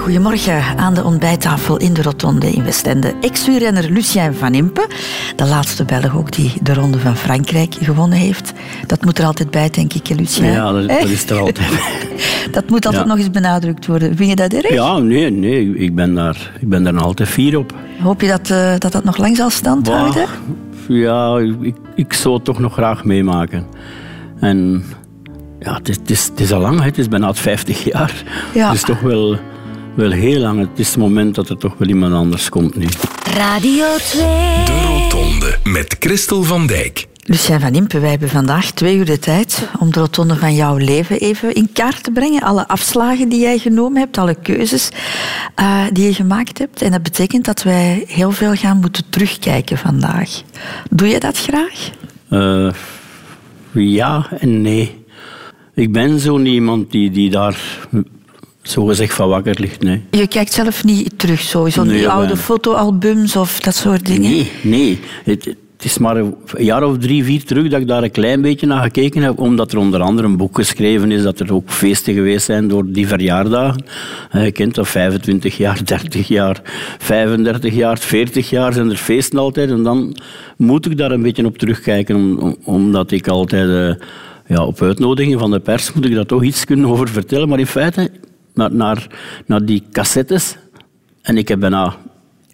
goedemorgen aan de ontbijttafel in de Rotonde in Westende. Ex-wielrenner Lucien Van Impe, de laatste Belg ook die de Ronde van Frankrijk gewonnen heeft. Dat moet er altijd bij, denk ik, Lucien. Ja, dat, dat is er altijd Dat moet altijd nog eens benadrukt worden. Vind je dat erg? Ja, nee, nee ik, ben daar, ik ben daar nog altijd fier op. Hoop je dat uh, dat, dat nog lang zal standhouden? Ja, ik, ik zou het toch nog graag meemaken. En ja, het is, het is, het is al lang, het is bijna 50 jaar. Ja. Het is toch wel, wel heel lang. Het is het moment dat er toch wel iemand anders komt nu. Radio 2. De Rotonde met Christel van Dijk. Lucien van Impe, wij hebben vandaag twee uur de tijd om de rotonde van jouw leven even in kaart te brengen. Alle afslagen die jij genomen hebt, alle keuzes uh, die je gemaakt hebt. En dat betekent dat wij heel veel gaan moeten terugkijken vandaag. Doe je dat graag? Uh, ja en nee. Ik ben zo iemand die, die daar zo gezegd van wakker ligt. Nee. Je kijkt zelf niet terug, sowieso nee, die oude fotoalbums of dat soort dingen? Nee, nee. Het, het is maar een jaar of drie, vier terug dat ik daar een klein beetje naar gekeken heb, omdat er onder andere een boek geschreven is dat er ook feesten geweest zijn door die verjaardagen. Je kent dat, 25 jaar, 30 jaar, 35 jaar, 40 jaar zijn er feesten altijd. En dan moet ik daar een beetje op terugkijken, omdat ik altijd... Uh, ja, op uitnodiging van de pers moet ik daar toch iets kunnen over vertellen. Maar in feite, naar, naar, naar die cassettes... En ik heb bijna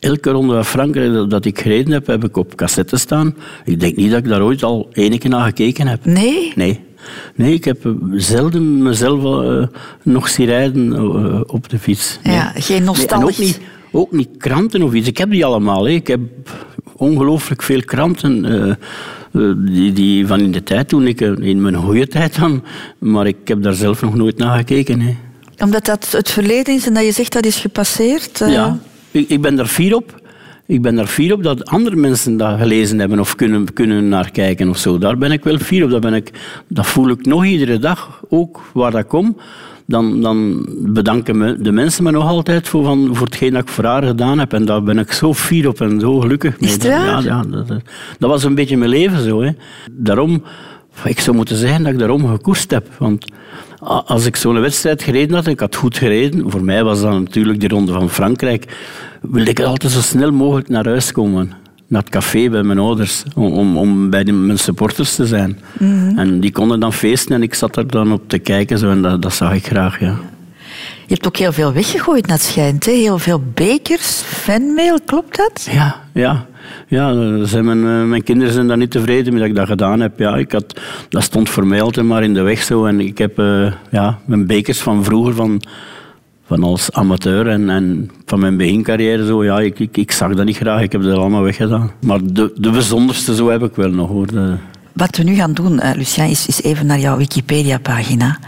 elke ronde van Frankrijk dat ik gereden heb, heb ik op cassette staan. Ik denk niet dat ik daar ooit al enige naar gekeken heb. Nee? Nee. Nee, ik heb zelden mezelf uh, nog zien rijden uh, op de fiets. Ja, geen nostalgie. Nee, ook, niet, ook niet kranten of iets. Ik heb die allemaal. Hè. Ik heb ongelooflijk veel kranten. Uh, die, die, van in de tijd toen ik in mijn goede tijd dan. Maar ik heb daar zelf nog nooit naar gekeken. Hè. Omdat dat het verleden is en dat je zegt dat is gepasseerd? Ja. Ik, ik ben daar fier op. Ik ben daar fier op dat andere mensen dat gelezen hebben of kunnen, kunnen naar kijken of zo. Daar ben ik wel fier op. Dat, ben ik, dat voel ik nog iedere dag, ook waar dat kom. Dan, dan bedanken me, de mensen me nog altijd voor, van, voor hetgeen dat ik voor haar gedaan heb. En daar ben ik zo fier op en zo gelukkig mee. Is ja, ja dat, dat, was een beetje mijn leven zo. Hè. Daarom, ik zou moeten zeggen dat ik daarom gekoest heb. Want als ik zo'n wedstrijd gereden had, ik had goed gereden, voor mij was dat natuurlijk de Ronde van Frankrijk, wilde ik altijd zo snel mogelijk naar huis komen. Naar het café bij mijn ouders, om, om bij mijn supporters te zijn. Mhm. En die konden dan feesten en ik zat er dan op te kijken zo, en dat, dat zag ik graag. Ja. Je hebt ook heel veel weggegooid, naar het schijnt. Hè? Heel veel bekers, fanmail, klopt dat? Ja, ja. Ja, mijn, eh, mijn kinderen zijn daar niet tevreden met dat ik dat gedaan heb. Ja, ik had, dat stond voor mij altijd maar in de weg zo. En ik heb uh, ja, mijn bekers van vroeger, van, van als amateur en, en van mijn begincarrière, zo, ja, ik, ik, ik, zag dat niet graag. Ik heb dat allemaal weggedaan. Maar de, de bijzonderste zo heb ik wel nog hoor. Wat we nu gaan doen, uh, Lucien, is, is, even naar jouw Wikipedia-pagina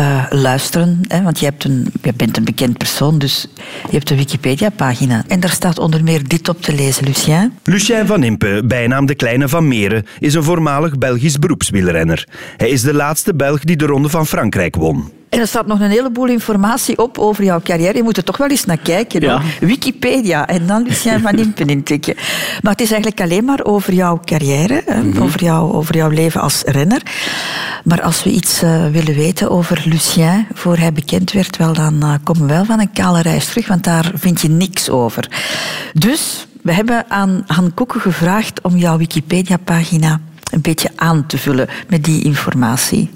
uh, luisteren. Hè, want je, hebt een, je bent een bekend persoon, dus je hebt een Wikipedia-pagina. En daar staat onder meer dit op te lezen, Lucien. Lucien van Impe, bijnaam de Kleine van Meren, is een voormalig Belgisch beroepswielrenner. Hij is de laatste Belg die de Ronde van Frankrijk won. En er staat nog een heleboel informatie op over jouw carrière. Je moet er toch wel eens naar kijken. Wikipedia en dan Lucien van Impen intikken. Maar het is eigenlijk alleen maar over jouw carrière, mhm. over, jou, over jouw leven als renner. Maar als we iets uh, willen weten over Lucien, voor hij bekend werd, wel, dan uh, komen we wel van een kale reis terug, want daar vind je niks over. Dus we hebben aan Han Koeken gevraagd om jouw Wikipedia-pagina een beetje aan te vullen met die informatie.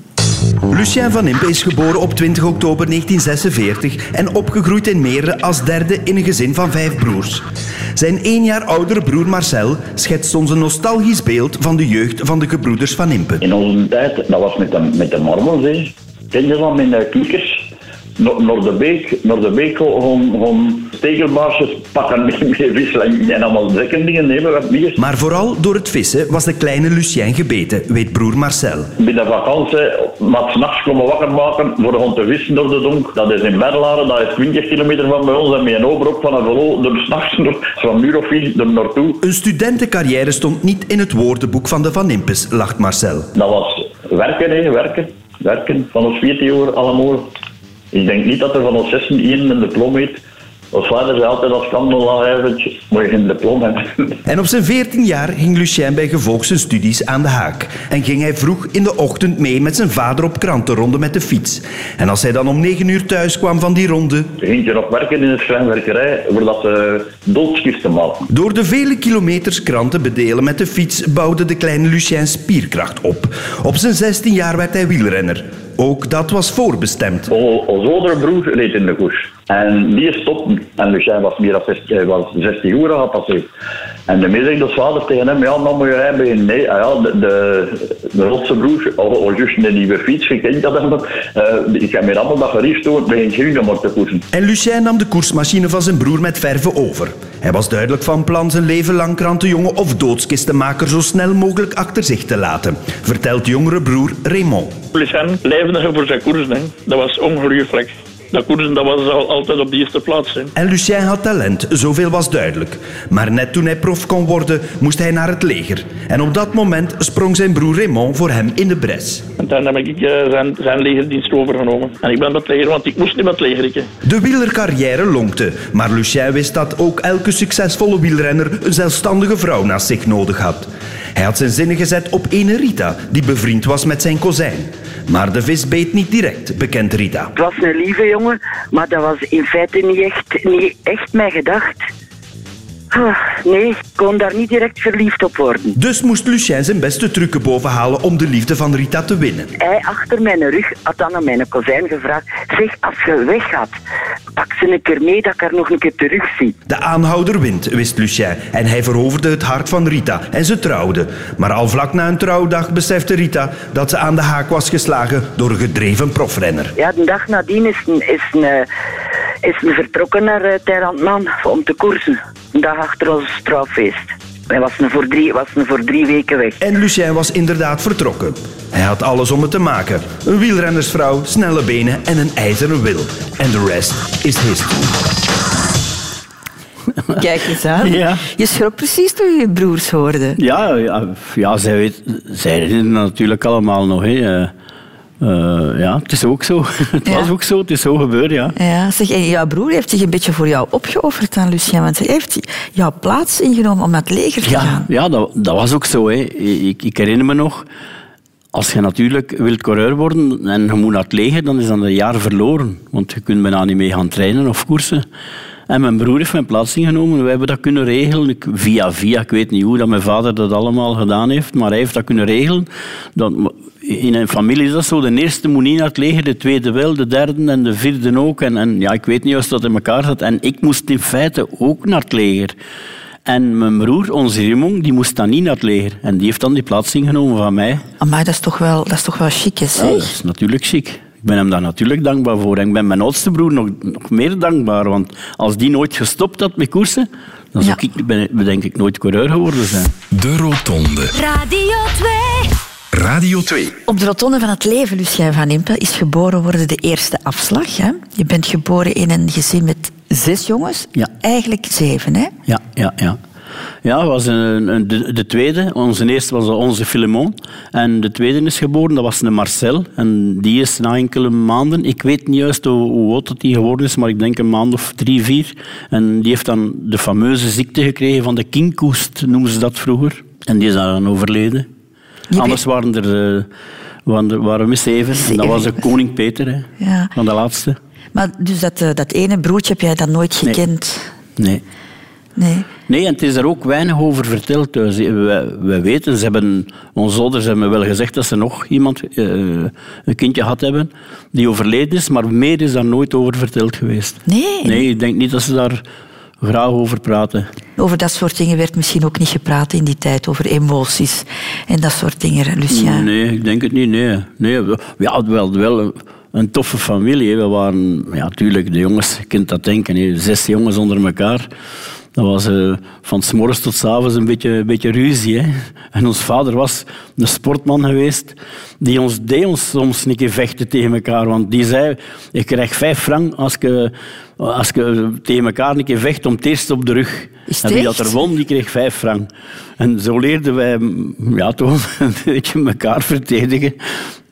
Lucien van Impe is geboren op 20 oktober 1946 en opgegroeid in Meren als derde in een gezin van vijf broers. Zijn één jaar oudere broer Marcel schetst ons een nostalgisch beeld van de jeugd van de gebroeders van Impe. In onze tijd, dat was met de, met de marmels, ken je dat met de kiekers? naar de beek, naar de beek gewoon, gewoon stekelbaarsjes pakken met vissen en allemaal zekken dingen nemen wat meer. Maar vooral door het vissen was de kleine Lucien gebeten, weet broer Marcel. Bij de vakantie, maar s'nachts komen wakker maken voor gewoon te vissen door de donk. Dat is in Berlaren, dat is 20 kilometer van bij ons en met een overop van een velo door s'nachts van uur of vier er naartoe. Een studentencarrière stond niet in het woordenboek van de Van Nimpes, lacht Marcel. Dat was werken, hè, werken. Werken, van ons 14 jaar allemaal. Ik denk niet dat er van ons 16 één een diploma heeft Ons vader zei altijd als kandelaar moet je geen diploma hebben. En op zijn 14 jaar ging Lucien bij gevolg zijn studies aan de haak. En ging hij vroeg in de ochtend mee met zijn vader op krantenronde met de fiets. En als hij dan om 9 uur thuis kwam van die ronde... ging je nog werken in een schrijnwerkerij voordat ze doodskisten maken. Door de vele kilometers kranten bedelen met de fiets bouwde de kleine Lucien spierkracht op. Op zijn 16 jaar werd hij wielrenner. Ook dat was voorbestemd. Onze oudere broer reed in de koers. En die stopte. En Lucien was meer dan 60, was 60 uur gepasseerd. En de zegt de vader tegen hem, ja, dan moet je rijden. Nee, ah ja, de, de, de rotse broer, al, juist een nieuwe fiets, kent dat hem. Uh, ik heb me allemaal dat gericht doen, bij een groene om te koersen. En Lucien nam de koersmachine van zijn broer met verve over. Hij was duidelijk van plan zijn leven lang krantenjongen of doodskistenmaker zo snel mogelijk achter zich te laten, vertelt jongere broer Raymond. Lucien leefde voor zijn koersen, dat was ongelooflijk. Dat koersen dat was al altijd op de eerste plaats. Hè. En Lucien had talent, zoveel was duidelijk. Maar net toen hij prof kon worden, moest hij naar het leger. En op dat moment sprong zijn broer Raymond voor hem in de bres. En dan heb ik uh, zijn, zijn legerdienst overgenomen. En ik ben met leger, want ik moest niet met leger. De wielercarrière lonkte. Maar Lucien wist dat ook elke succesvolle wielrenner een zelfstandige vrouw naast zich nodig had. Hij had zijn zinnen gezet op ene Rita, die bevriend was met zijn kozijn. Maar de vis beet niet direct, bekent Rita. Het was een lieve jongen, maar dat was in feite niet echt, niet echt mijn gedacht. Ah, nee, ik kon daar niet direct verliefd op worden. Dus moest Lucien zijn beste trucken bovenhalen om de liefde van Rita te winnen. Hij achter mijn rug had dan aan mijn kozijn gevraagd... Zeg, als je weggaat, pak ze een keer mee dat ik haar nog een keer terug zie. De aanhouder wint, wist Lucien. En hij veroverde het hart van Rita. En ze trouwden. Maar al vlak na een trouwdag besefte Rita dat ze aan de haak was geslagen door een gedreven profrenner. Ja, de dag nadien is een, is een, eh, is een vertrokken naar uh, Terrantman om te koersen. Een dag achter ons trouwfeest. Hij was een voor, drie, was een voor drie weken weg. En Lucien was inderdaad vertrokken. Hij had alles om het te maken. Een wielrennersvrouw, snelle benen en een ijzeren wil. En de rest is history. Kijk eens aan. Ja. Je schrok precies toen je je broers hoorde. Ja, ja, ja zij, weet, zij herinneren natuurlijk allemaal nog. Hè. Uh, ja, het is ook zo. Het was ook zo, het is zo gebeurd, ja. ja zeg, en jouw broer heeft zich een beetje voor jou opgeofferd aan Lucien, want hij heeft jouw plaats ingenomen om naar het leger te ja, gaan. Ja, dat, dat was ook zo. Hè. Ik, ik herinner me nog, als je natuurlijk wilt coureur worden en je moet naar het leger, dan is dat een jaar verloren. Want je kunt bijna niet mee gaan trainen of koersen. En mijn broer heeft mijn plaats ingenomen. We hebben dat kunnen regelen. via via, ik weet niet hoe dat mijn vader dat allemaal gedaan heeft, maar hij heeft dat kunnen regelen. Dat, in een familie is dat zo. De eerste moet niet naar het leger, de tweede wel, de derde en de vierde ook. En, en ja, ik weet niet of dat in elkaar zat. En ik moest in feite ook naar het leger. En mijn broer, onze Raymond, die moest dan niet naar het leger. En die heeft dan die plaats ingenomen van mij. Maar dat is toch wel, dat is toch wel chic, hè, Ja, dat is natuurlijk chic. Ik ben hem daar natuurlijk dankbaar voor. En ik ben mijn oudste broer nog, nog meer dankbaar. Want als die nooit gestopt had met koersen, dan zou ik, ben, denk ik, nooit coureur geworden zijn. De Rotonde. Radio 2. Radio 2. Op de rotonde van het leven, Lucien van Impe, is geboren worden de eerste afslag. Hè? Je bent geboren in een gezin met zes jongens. Ja. Eigenlijk zeven, hè? Ja, ja, ja. Ja, was een, een, de, de, tweede. Onze eerste was onze Filemon. En de tweede is geboren, dat was een Marcel. En die is na enkele maanden, ik weet niet juist hoe, hoe oud dat die geworden is, maar ik denk een maand of drie, vier. En die heeft dan de fameuze ziekte gekregen van de kinkhoest, noemen ze dat vroeger. En die is dan overleden. Anders waren er, uh, waren, waren we zeven. En dat was de koning Peter, hè, ja. van de laatste. Maar dus dat, uh, dat ene broertje heb jij dan nooit gekend? Nee. nee. Nee. en het is er ook weinig over verteld thuis. We, we weten, ze hebben, onze ouders hebben wel gezegd dat ze nog iemand, uh, een kindje had hebben die overleden is, maar meer is daar nooit over verteld geweest. Nee? Nee, ik denk niet dat ze daar graag over praten. Over dat soort dingen werd misschien ook niet gepraat in die tijd, over emoties en dat soort dingen, Lucien? Nee, ik denk het niet, nee. nee we hadden wel, wel een toffe familie. We waren, ja, natuurlijk, de jongens, je kunt dat denken, zes jongens onder elkaar. Dat was uh, van s morgens tot s avonds een beetje, een beetje ruzie. Hè? En ons vader was een sportman geweest. Die ons deed ons soms een keer vechten tegen elkaar. Want die zei, ik krijg vijf frank als ik, als ik tegen elkaar een keer vecht om het eerst op de rug. en wie dat er won, die kreeg vijf frank. En zo leerden wij ja, toch een beetje elkaar verdedigen.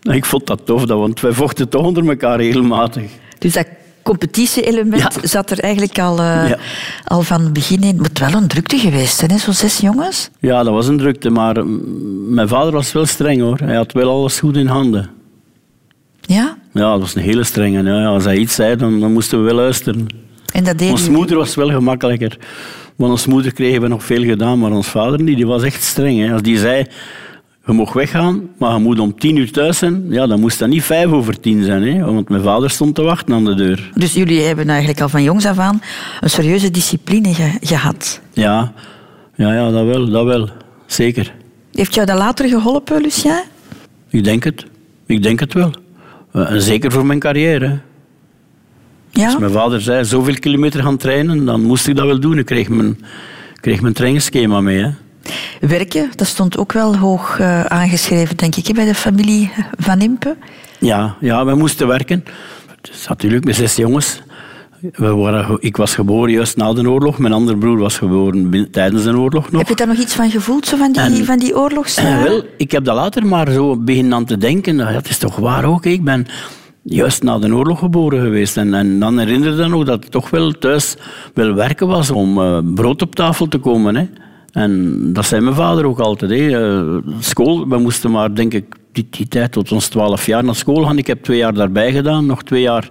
ik vond dat tof, want wij vochten toch onder elkaar regelmatig. Dus dat competitie-element zat er eigenlijk al, uh, al van het begin in. Het moet wel een drukte geweest zijn, zo'n zes jongens? Ja, dat was een drukte, maar mijn vader was wel streng hoor. Hij had wel alles goed in handen. Ja? Ja, dat was een hele strenge. Ja. Als hij iets zei, dan, dan moesten we wel luisteren. En dat deed moeder was wel gemakkelijker. Want ons moeder kregen we nog veel gedaan, maar ons vader niet. Die was echt streng. Hè. Als die zei, je mag weggaan, maar je moet om tien uur thuis zijn. Ja, dan moest dat niet vijf over tien zijn. Hè? Want mijn vader stond te wachten aan de deur. Dus jullie hebben eigenlijk al van jongs af aan een serieuze discipline gehad? Ja, ja, ja dat, wel, dat wel. Zeker. Heeft jou dat later geholpen, Lucien? Ik denk het. Ik denk het wel. Eh, en zeker voor mijn carrière. Ja? Als mijn vader zei, zoveel kilometer gaan trainen, dan moest ik dat wel doen. Ik kreeg mijn, kreeg mijn trainingsschema mee. Hè. Werken, dat stond ook wel hoog uh, aangeschreven, denk ik, bij de familie Van Impe. Ja, ja, we moesten werken. Het is natuurlijk met zes jongens. We waren, ik was geboren juist na de oorlog. Mijn andere broer was geboren tijdens de oorlog nog. Heb je daar nog iets van gevoeld, zo van die, en, van die oorlogs? wel, ik heb dat later maar zo beginnen aan te denken. Dat is toch waar ook. Ik ben juist na de oorlog geboren geweest. En, en dan herinnerde ik nog dat het toch wel thuis wel werken was om uh, brood op tafel te komen. Hè. En dat zei mijn vader ook altijd. Uh, school, we moesten maar, denk ik, die, die tijd tot ons twaalf jaar naar school gaan. Ik heb twee jaar daarbij gedaan, nog twee jaar.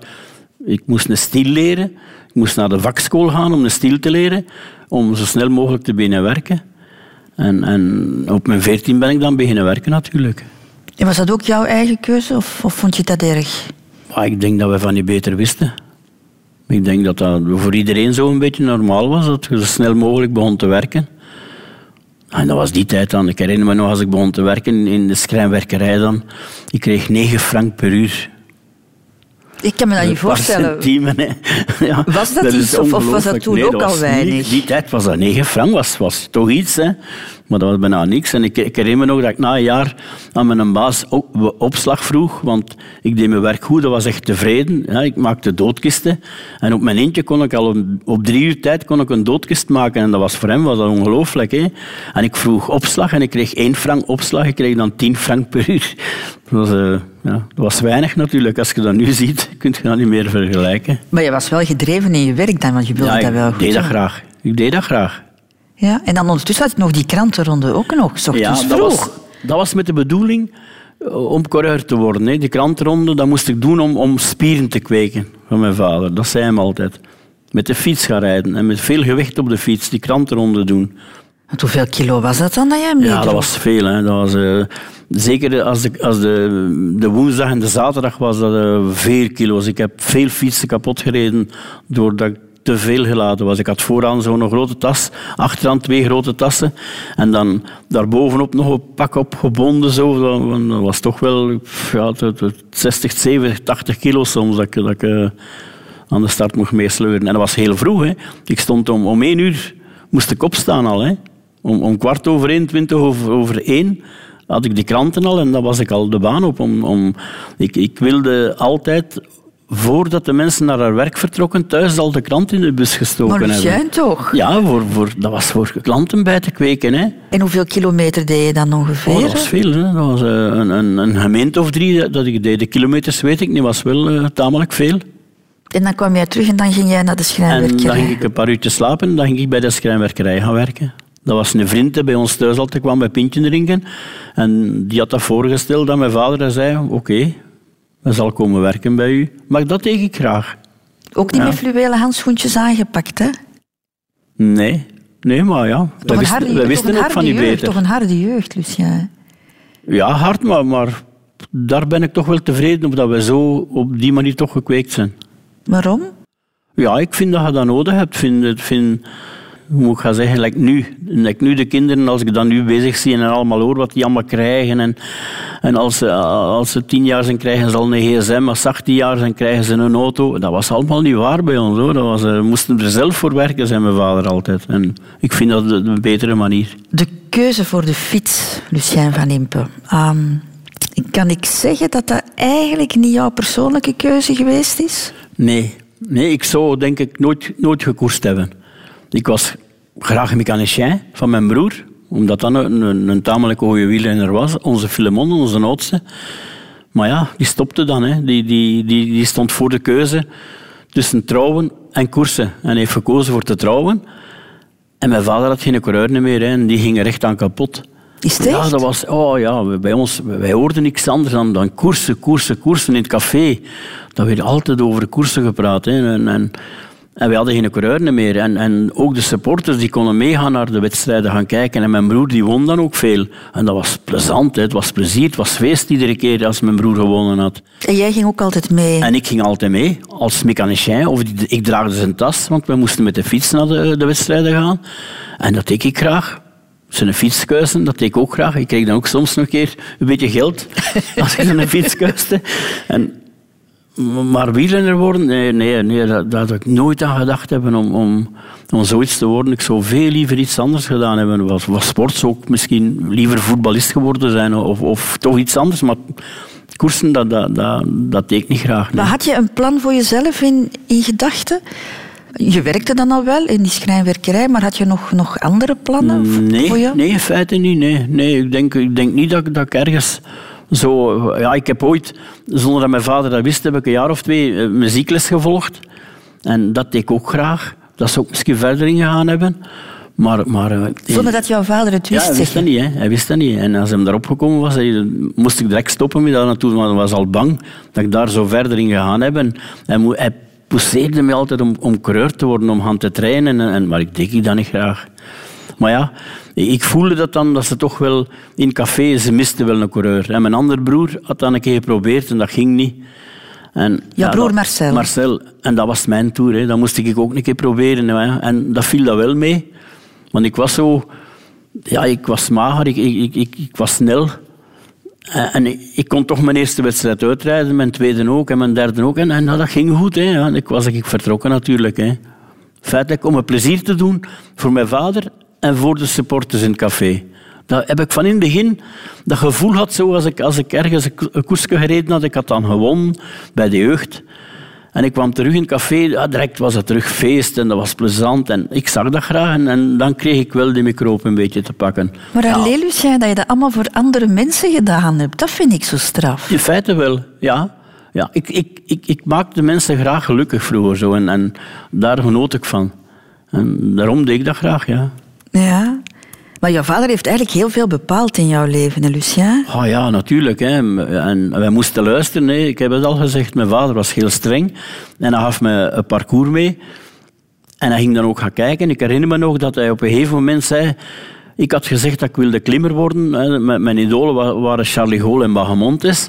Ik moest een stil leren. Ik moest naar de vakschool gaan om een stil te leren, om zo snel mogelijk te beginnen werken. En, en op mijn veertien ben ik dan beginnen werken natuurlijk. En was dat ook jouw eigen keuze of, of vond je dat erg? ik denk dat we van niet beter wisten. Ik denk dat dat voor iedereen zo een beetje normaal was, dat je zo snel mogelijk begon te werken. En dat was die tijd dan. Ik herinner me nog als ik begon te werken in de schrijnwerkerij dan. Ik kreeg 9 frank per uur. Ik kan me dat niet voorstellen. ja, was dat, iets of, was dat toen ook al weinig? die tijd was dat 9 frank, was, was toch iets. Hè? Maar dat was bijna niks. En ik, ik herinner me nog dat ik na een jaar aan mijn baas op, opslag vroeg. Want ik deed mijn werk goed, dat was echt tevreden. Ja, ik maakte doodkisten. En op mijn eentje kon ik al op drie uur tijd kon ik een doodkist maken. En dat was voor hem was dat ongelooflijk. Hè? En ik vroeg opslag en ik kreeg één frank opslag. Ik kreeg dan tien frank per uur. Dat was, uh, ja, dat was weinig natuurlijk. Als je dat nu ziet, kun je dat niet meer vergelijken. Maar je was wel gedreven in je werk dan, want je wilde dat wel goed. Ik deed dat graag. Ik deed dat graag. Ja, en dan ondertussen had je nog die krantenronde ook nog, s ja, dat Was, dat was met de bedoeling eh, om coureur te worden. Hè. Die krantenronde dat moest ik doen om, om spieren te kweken van mijn vader. Dat zei hem altijd. Met de fiets gaan rijden en met veel gewicht op de fiets die krantenronde doen. En hoeveel kilo was dat dan dat jij hem Ja, dat was veel. Hè. Dat was, uh, zeker als, de, als de, de woensdag en de zaterdag was dat uh, veel kilo's. Ik heb veel fietsen kapot gereden doordat ik te veel geladen was. Ik had vooraan zo'n grote tas, achteraan twee grote tassen. En dan daarbovenop nog een pak opgebonden. Zo. Dat was toch wel ja, 60, 70, 80 kilo soms dat ik, dat uh, aan de start mocht meesleuren. En dat was heel vroeg. Hè. Ik stond om, om één uur, moest ik opstaan al. Hè. Om, om kwart over één, twintig over, over één had ik de kranten al en dan was ik al de baan op. Om, om, ik, ik wilde altijd voordat de mensen naar haar werk vertrokken, thuis al de krant in de bus gestoken maar hebben. Maar toch? Ja, voor, voor, dat was voor klanten bij te kweken. Hè. En hoeveel kilometer deed je dan ongeveer? Oh, dat was veel. Hè. Dat was uh, een, een, een, gemeente of drie dat ik deed. De kilometers weet ik niet, was wel uh, tamelijk veel. En dan kwam jij terug en dan ging jij naar de schrijnwerkerij? En dan ging ik een paar uurtjes slapen en dan ging ik bij de schrijnwerkerij gaan werken. Dat was een vriend die bij ons thuis altijd kwam bij pintje drinken. En die had dat voorgesteld aan mijn vader en zei, oké, zal komen werken bij u. Maar dat deed ik graag. Ook niet met fluwelen handschoentjes aangepakt, hè? Nee, nee maar ja. Toch we wisten, we wisten ook van die beter. Toch een harde jeugd, Lucia. Ja, hard, maar, maar daar ben ik toch wel tevreden op dat we zo op die manier toch gekweekt zijn. Waarom? Ja, ik vind dat je dat nodig hebt. Vind, vind, moet ik gaan zeggen, like nu. Like nu de kinderen, als ik dan nu bezig zie en allemaal hoor wat die allemaal krijgen. En, en als, ze, als ze tien jaar zijn, krijgen ze al een gsm. Als ze 18 jaar zijn, krijgen ze een auto. Dat was allemaal niet waar bij ons. Hoor. Dat was, we moesten er zelf voor werken, zei mijn vader altijd. En ik vind dat een betere manier. De keuze voor de fiets, Lucien van Impe. Um, kan ik zeggen dat dat eigenlijk niet jouw persoonlijke keuze geweest is? Nee, nee ik zou denk ik nooit, nooit gekoerst hebben. Ik was graag een mechanicien van mijn broer, omdat dat een, een, een tamelijk goede wielrenner was. Onze Filemon, onze oudste. Maar ja, die stopte dan. Hè. Die, die, die, die stond voor de keuze tussen trouwen en koersen. En heeft gekozen voor te trouwen. En mijn vader had geen coureur meer hè, en die ging er echt aan kapot. Is het Ja, dat was... Oh ja, bij ons... Wij hoorden niks anders dan, dan koersen, koersen, koersen in het café. Dat werd altijd over koersen gepraat. Hè. En, en, en wij hadden geen coureur meer. En, en ook de supporters die konden meegaan naar de wedstrijden gaan kijken. En mijn broer die won dan ook veel. En dat was plezant, hè. het was plezier, het was feest iedere keer als mijn broer gewonnen had. En jij ging ook altijd mee? En ik ging altijd mee, als mechanicien. Of die- ik draagde zijn tas, want we moesten met de fiets naar de, de wedstrijden gaan. En dat deed ik graag. Zijn fiets kuisen, dat deed ik ook graag. Ik kreeg dan ook soms nog een keer een beetje geld als ik een fiets kuiste. En, maar wielrenner worden, nee, nee, nee daar, daar had ik nooit aan gedacht hebben om, om, om zoiets te worden. Ik zou veel liever iets anders gedaan hebben. Was, was sport zou ik misschien liever voetballist geworden zijn of, of toch iets anders. Maar koersen, dat, dat, dat, dat deed ik niet graag. nee. Maar had je een plan voor jezelf in, in gedachten? Je werkte dan al wel in die schrijnwerkerij, maar had je nog, nog andere plannen voor- Nee, voor je? nee, in feite niet. Nee. Nee, ik, denk, ik denk niet dat, dat ik ergens zo... Ja, ik heb ooit, zonder dat mijn vader dat wist, heb ik een jaar of twee eh, muziekles gevolgd. En dat deed ik ook graag. Dat zou ik misschien verder ingegaan hebben. Maar... maar eh, Zonder dat jouw vader het ja, wist, hij wist dat niet. Hè. Hij wist dat niet. En als hij daarop gekomen was, hij- moest ik direct stoppen met dat naartoe. Want hij was al bang dat ik daar zo verder in gegaan heb. En hij, hij pousseerde me altijd om, om coureur te worden, om gaan te trainen. En, en, maar ik deed ik dat niet graag. Maar ja, ik voelde dat dan, dat ze toch wel in café, ze misten wel een coureur. En mijn andere broer had dat een keer geprobeerd en dat ging niet. En, Jouw broer Marcel. Marcel. En dat was mijn tour. Hè. Dat moest ik ook een keer proberen. Hè. En dat viel dat wel mee. Want ik was zo... Ja, ik was mager, ik, ik, ik, was snel. En en ik, ik kon toch mijn eerste wedstrijd uitrijden, mijn tweede ook en mijn derde ook. En, en dat ging goed. Hè. Ja, ik was ik vertrokken natuurlijk. Hè. Feitelijk om een plezier te doen voor mijn vader en voor de supporters in het café. Dat heb ik van in het begin dat gevoel had, zo als ik, als ik ergens een ko- een koersje gereden had. Ik had dan gewonnen bij de jeugd. En ik kwam terug in het café, ja, direct was het terug feest en dat was plezant. En ik zag dat graag en, en dan kreeg ik wel die microop een beetje te pakken. Maar alleen, Lucien, dat je dat allemaal voor andere mensen gedaan hebt, dat vind ik zo straf. In feite wel, ja. ja ik, ik, ik, ik maakte mensen graag gelukkig vroeger zo en, en daar genoot ik van. En daarom deed ik dat graag, ja. Ja. Maar jouw vader heeft eigenlijk heel veel bepaald in jouw leven, hè, Lucien? Oh ja, natuurlijk. Hè. En wij moesten luisteren. Hè. Ik heb het al gezegd, mijn vader was heel streng. En hij gaf me een parcours mee. En hij ging dan ook gaan kijken. Ik herinner me nog dat hij op een gegeven moment zei... Ik had gezegd dat ik wilde klimmer worden. Mijn idolen wa- waren Charlie Gaulle en Bahamontes.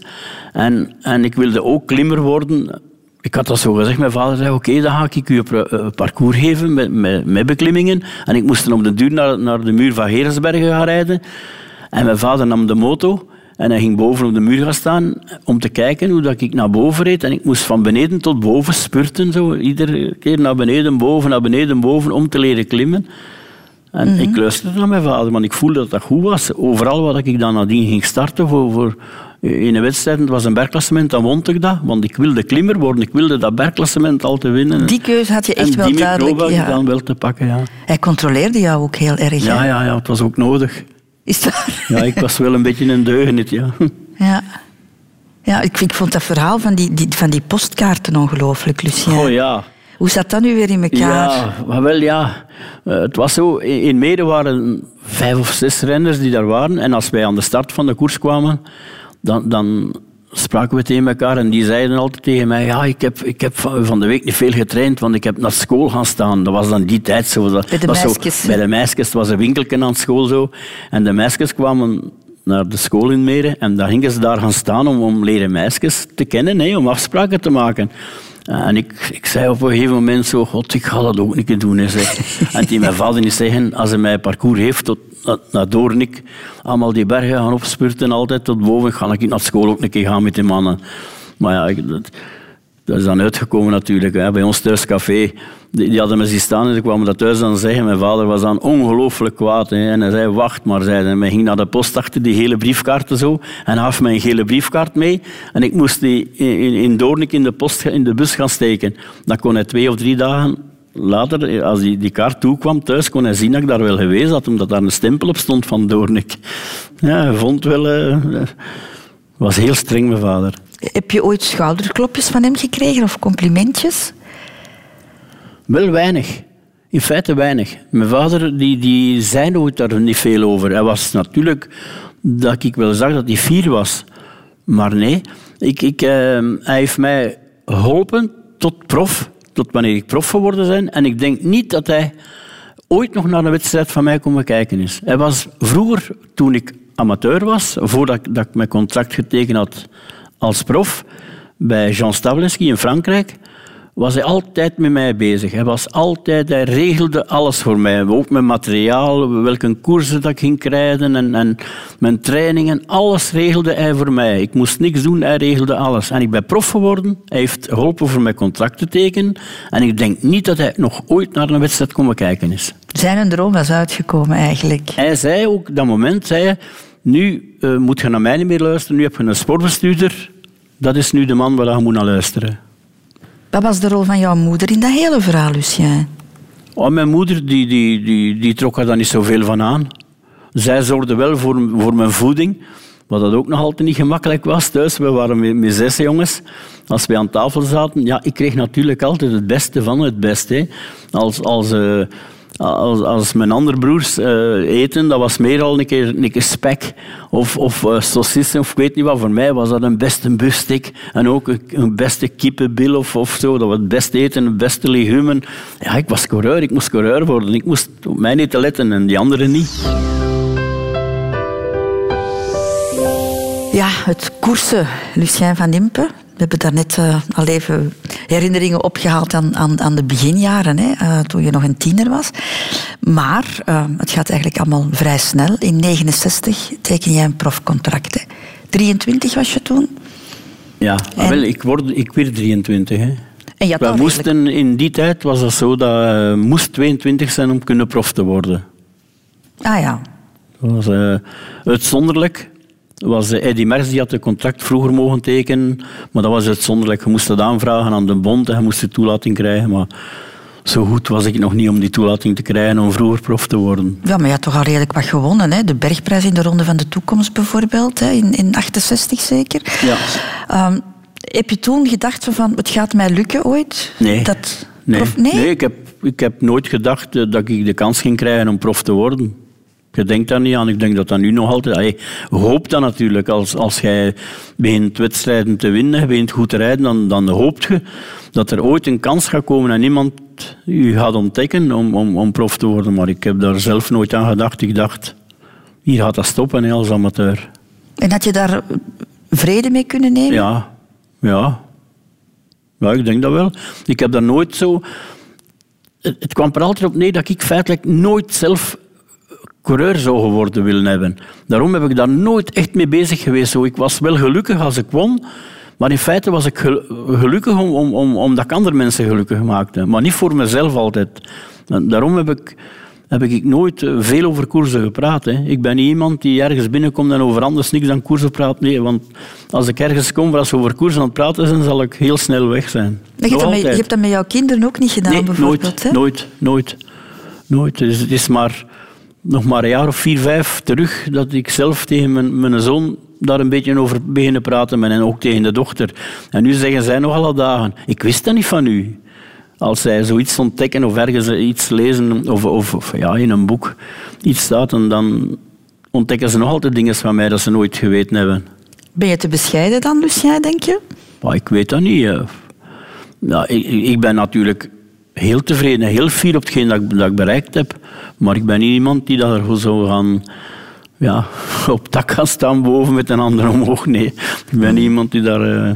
En, en ik wilde ook klimmer worden. Ik had dat zo gezegd. Mijn vader zei, oké, dan ga ik u een een parcours geven met, met, met beklimmingen. En ik moest dan op de duur naar, naar de muur van Geresbergen gaan rijden. En mijn vader nam de moto en hij ging boven op de muur gaan staan om te kijken hoe dat ik naar boven reed. En ik moest van beneden tot boven spurten, zo. iedere keer naar beneden, boven, naar beneden, boven, om te leren klimmen. En ik luisterde naar mijn vader, want ik voelde dat dat goed was. Overal wat ik dan nadien ging starten voor, voor in een wedstrijd, het was een bergklassement, dan won ik dat. Want ik wilde klimmer worden, ik wilde dat bergklassement al te winnen. Die keuze had je echt en wel die duidelijk. Ja. dan wel te pakken, ja. Hij controleerde jou ook heel erg. Ja, ja, ja, het was ook nodig. Is waar? Ja, ik was wel een beetje een deugniet, ja. Ja. Ja, ik, ik vond dat verhaal van die, die, van die postkaarten ongelooflijk, Lucien. Oh ja. Hoe zat dat nu weer in elkaar? Ja, maar wel ja. Eh, Het was zo, in in Mede waren vijf of zes renners die daar waren. En als wij aan de start van de koers kwamen, dan, dan spraken we tegen elkaar en die zeiden altijd tegen mij, ja, ik heb, ik heb van de week niet veel getraind, want ik heb naar school gaan staan. Dat was dan die tijd zo. Dat Bij de was zo- meisjes. bij de meisjes, was een winkeltje aan school zo. En de meisjes kwamen naar de school in Meren en dan gingen ze daar gaan staan om, om leren meisjes te kennen, hè, om afspraken te maken. En ik, ik zei op een gegeven moment zo, god, ik ga dat ook niet doen. Hè, en die mijn vader niet zeggen, als hij mij parcours heeft tot naar, Doornik, allemaal die bergen gaan opspurten, altijd tot boven, ga ik naar school ook een keer gaan met die mannen. Maar ja, dat is dan uitgekomen natuurlijk. Hè. Bij ons thuis café, die, hadden me zien staan en ze kwamen dat thuis dan zeggen. Mijn vader was dan ongelooflijk kwaad. En hij zei, wacht maar. Zei. En hij ging naar de post achter die gele briefkaarten zo. En gaf mij een gele briefkaart mee. En ik moest die in Doornik in de, post, in de bus gaan steken. Dan kon hij twee of drie dagen later, als die, die kaart toekwam thuis, kon hij zien dat ik daar wel geweest had. Omdat daar een stempel op stond van Doornik. Ja, hij vond wel... eh, was heel streng, mijn vader. Heb je ooit schouderklopjes van hem gekregen of complimentjes? Wel weinig. In feite weinig. Mijn vader die, die zei nooit daar niet veel over. Hij was natuurlijk dat ik wel zag dat hij fier was. Maar nee, ik, ik, uh, hij heeft mij geholpen tot prof, tot wanneer ik prof geworden ben. En ik denk niet dat hij ooit nog naar een wedstrijd van mij komen kijken is. Hij was vroeger, toen ik amateur was, voordat ik, dat ik mijn contract getekend had als prof, bij Jean Stavleski in Frankrijk, was hij altijd met mij bezig. Hij was altijd, hij regelde alles voor mij. Ook mijn materiaal, welke koersen dat ik ging krijgen en, en mijn trainingen. Alles regelde hij voor mij. Ik moest niks doen, hij regelde alles. En ik ben prof geworden. Hij heeft geholpen voor mijn contract te tekenen. En ik denk niet dat hij nog ooit naar een wedstrijd komen kijken is. Zijn droom was uitgekomen eigenlijk. Hij zei ook, dat moment, zei hij, nu uh, moet je naar mij niet meer luisteren, nu heb je een sportbestuurder. Dat is nu de man waar je moet naar luisteren. Wat was de rol van jouw moeder in dat hele verhaal, Lucien? Oh, mijn moeder die, die, die, die trok er dan niet zoveel van aan. Zij zorgde wel voor, voor mijn voeding, wat dat ook nog altijd niet gemakkelijk was thuis. We waren met, zes jongens. Als we aan tafel zaten, ja, ik kreeg natuurlijk altijd het beste van het beste. Als, als, uh, als, als mijn andere broers uh, eten, dat was meer al een keer, een keer spek of, of saucissen of ik weet niet wat. Voor mij was dat een beste bustik en ook een, een beste kippenbil of, of zo. Dat was het beste eten, het beste legumen. Ja, ik was coureur, ik moest coureur worden. Ik moest op mij niet te letten en die anderen niet. Ja, het koersen, Lucien van Impe. We hebben daarnet uh, al even herinneringen opgehaald aan, aan, aan de beginjaren, hè, uh, toen je nog een tiener was. Maar uh, het gaat eigenlijk allemaal vrij snel. In 69 teken jij een profcontract. Hè. 23 was je toen? Ja, en... wel, ik, word, ik werd 23. Hè. En je We moesten, in die tijd was dat zo dat je moest 22 zijn om kunnen prof te worden. Ah ja. Dat was uitzonderlijk was Eddy Merckx, die had het contract vroeger mogen tekenen, maar dat was uitzonderlijk. Je moest dat aanvragen aan de bond en je moest de toelating krijgen, maar zo goed was ik nog niet om die toelating te krijgen om vroeger prof te worden. Ja, maar je had toch al redelijk wat gewonnen, hè? De bergprijs in de Ronde van de Toekomst bijvoorbeeld, hè? In, in 68 zeker. Ja. Um, heb je toen gedacht van, het gaat mij lukken ooit? Nee. Dat nee. Prof... nee? nee, ik, heb, ik heb nooit gedacht dat ik de kans ging krijgen om prof te worden. Je denkt daar niet aan. Ik denk dat dat nu nog altijd... Allee, hoopt dat natuurlijk. Als, als jij begint wedstrijden te winnen, begint goed te rijden, dan, dan hoopt je dat er ooit een kans gaat komen en iemand je gaat ontdekken om, om, om prof te worden. Maar ik heb daar zelf nooit aan gedacht. Ik dacht, hier gaat dat stoppen als amateur. En had je daar vrede mee kunnen nemen? Ja, ja. Ja, ik denk dat wel. Ik heb daar nooit zo... Het, het kwam er altijd op neer dat ik feitelijk nooit zelf coureur zou geworden willen hebben. Daarom heb ik daar nooit echt mee bezig geweest. Zo, ik was wel gelukkig als ik won, maar in feite was ik gelukkig om, om, om, omdat ik andere mensen gelukkig maakte. Maar niet voor mezelf altijd. Daarom heb ik, heb ik nooit veel over koersen gepraat. Hè. Ik ben niet iemand die ergens binnenkomt en over anders niks dan koersen praat. Nee, want als ik ergens kom waar ze over koersen aan het praten zijn, zal ik heel snel weg zijn. Je hebt, dat met, je hebt dat met jouw kinderen ook niet gedaan, nee, bijvoorbeeld? Nooit, hè? nooit, nooit. nooit. Dus het is maar nog maar een jaar of vier, vijf terug dat ik zelf tegen mijn, mijn zoon daar een beetje over beginnen praten en ook tegen de dochter. En nu zeggen zij nog alle dagen, ik wist dat niet van u. Als zij zoiets ontdekken of ergens iets lezen of, of, of ja, in een boek iets staat, en dan ontdekken ze nog altijd dingen van mij dat ze nooit geweten hebben. Ben je te bescheiden dan, Lucien, denk je? Maar ik weet dat niet. Ja, ik, ik ben natuurlijk heel tevreden, heel fier op hetgeen dat ik, bereikt heb. Maar ik ben niet iemand die daar zo gaan ja, op tak gaan staan boven met een ander omhoog. Nee, ik ben niet iemand die daar, uh,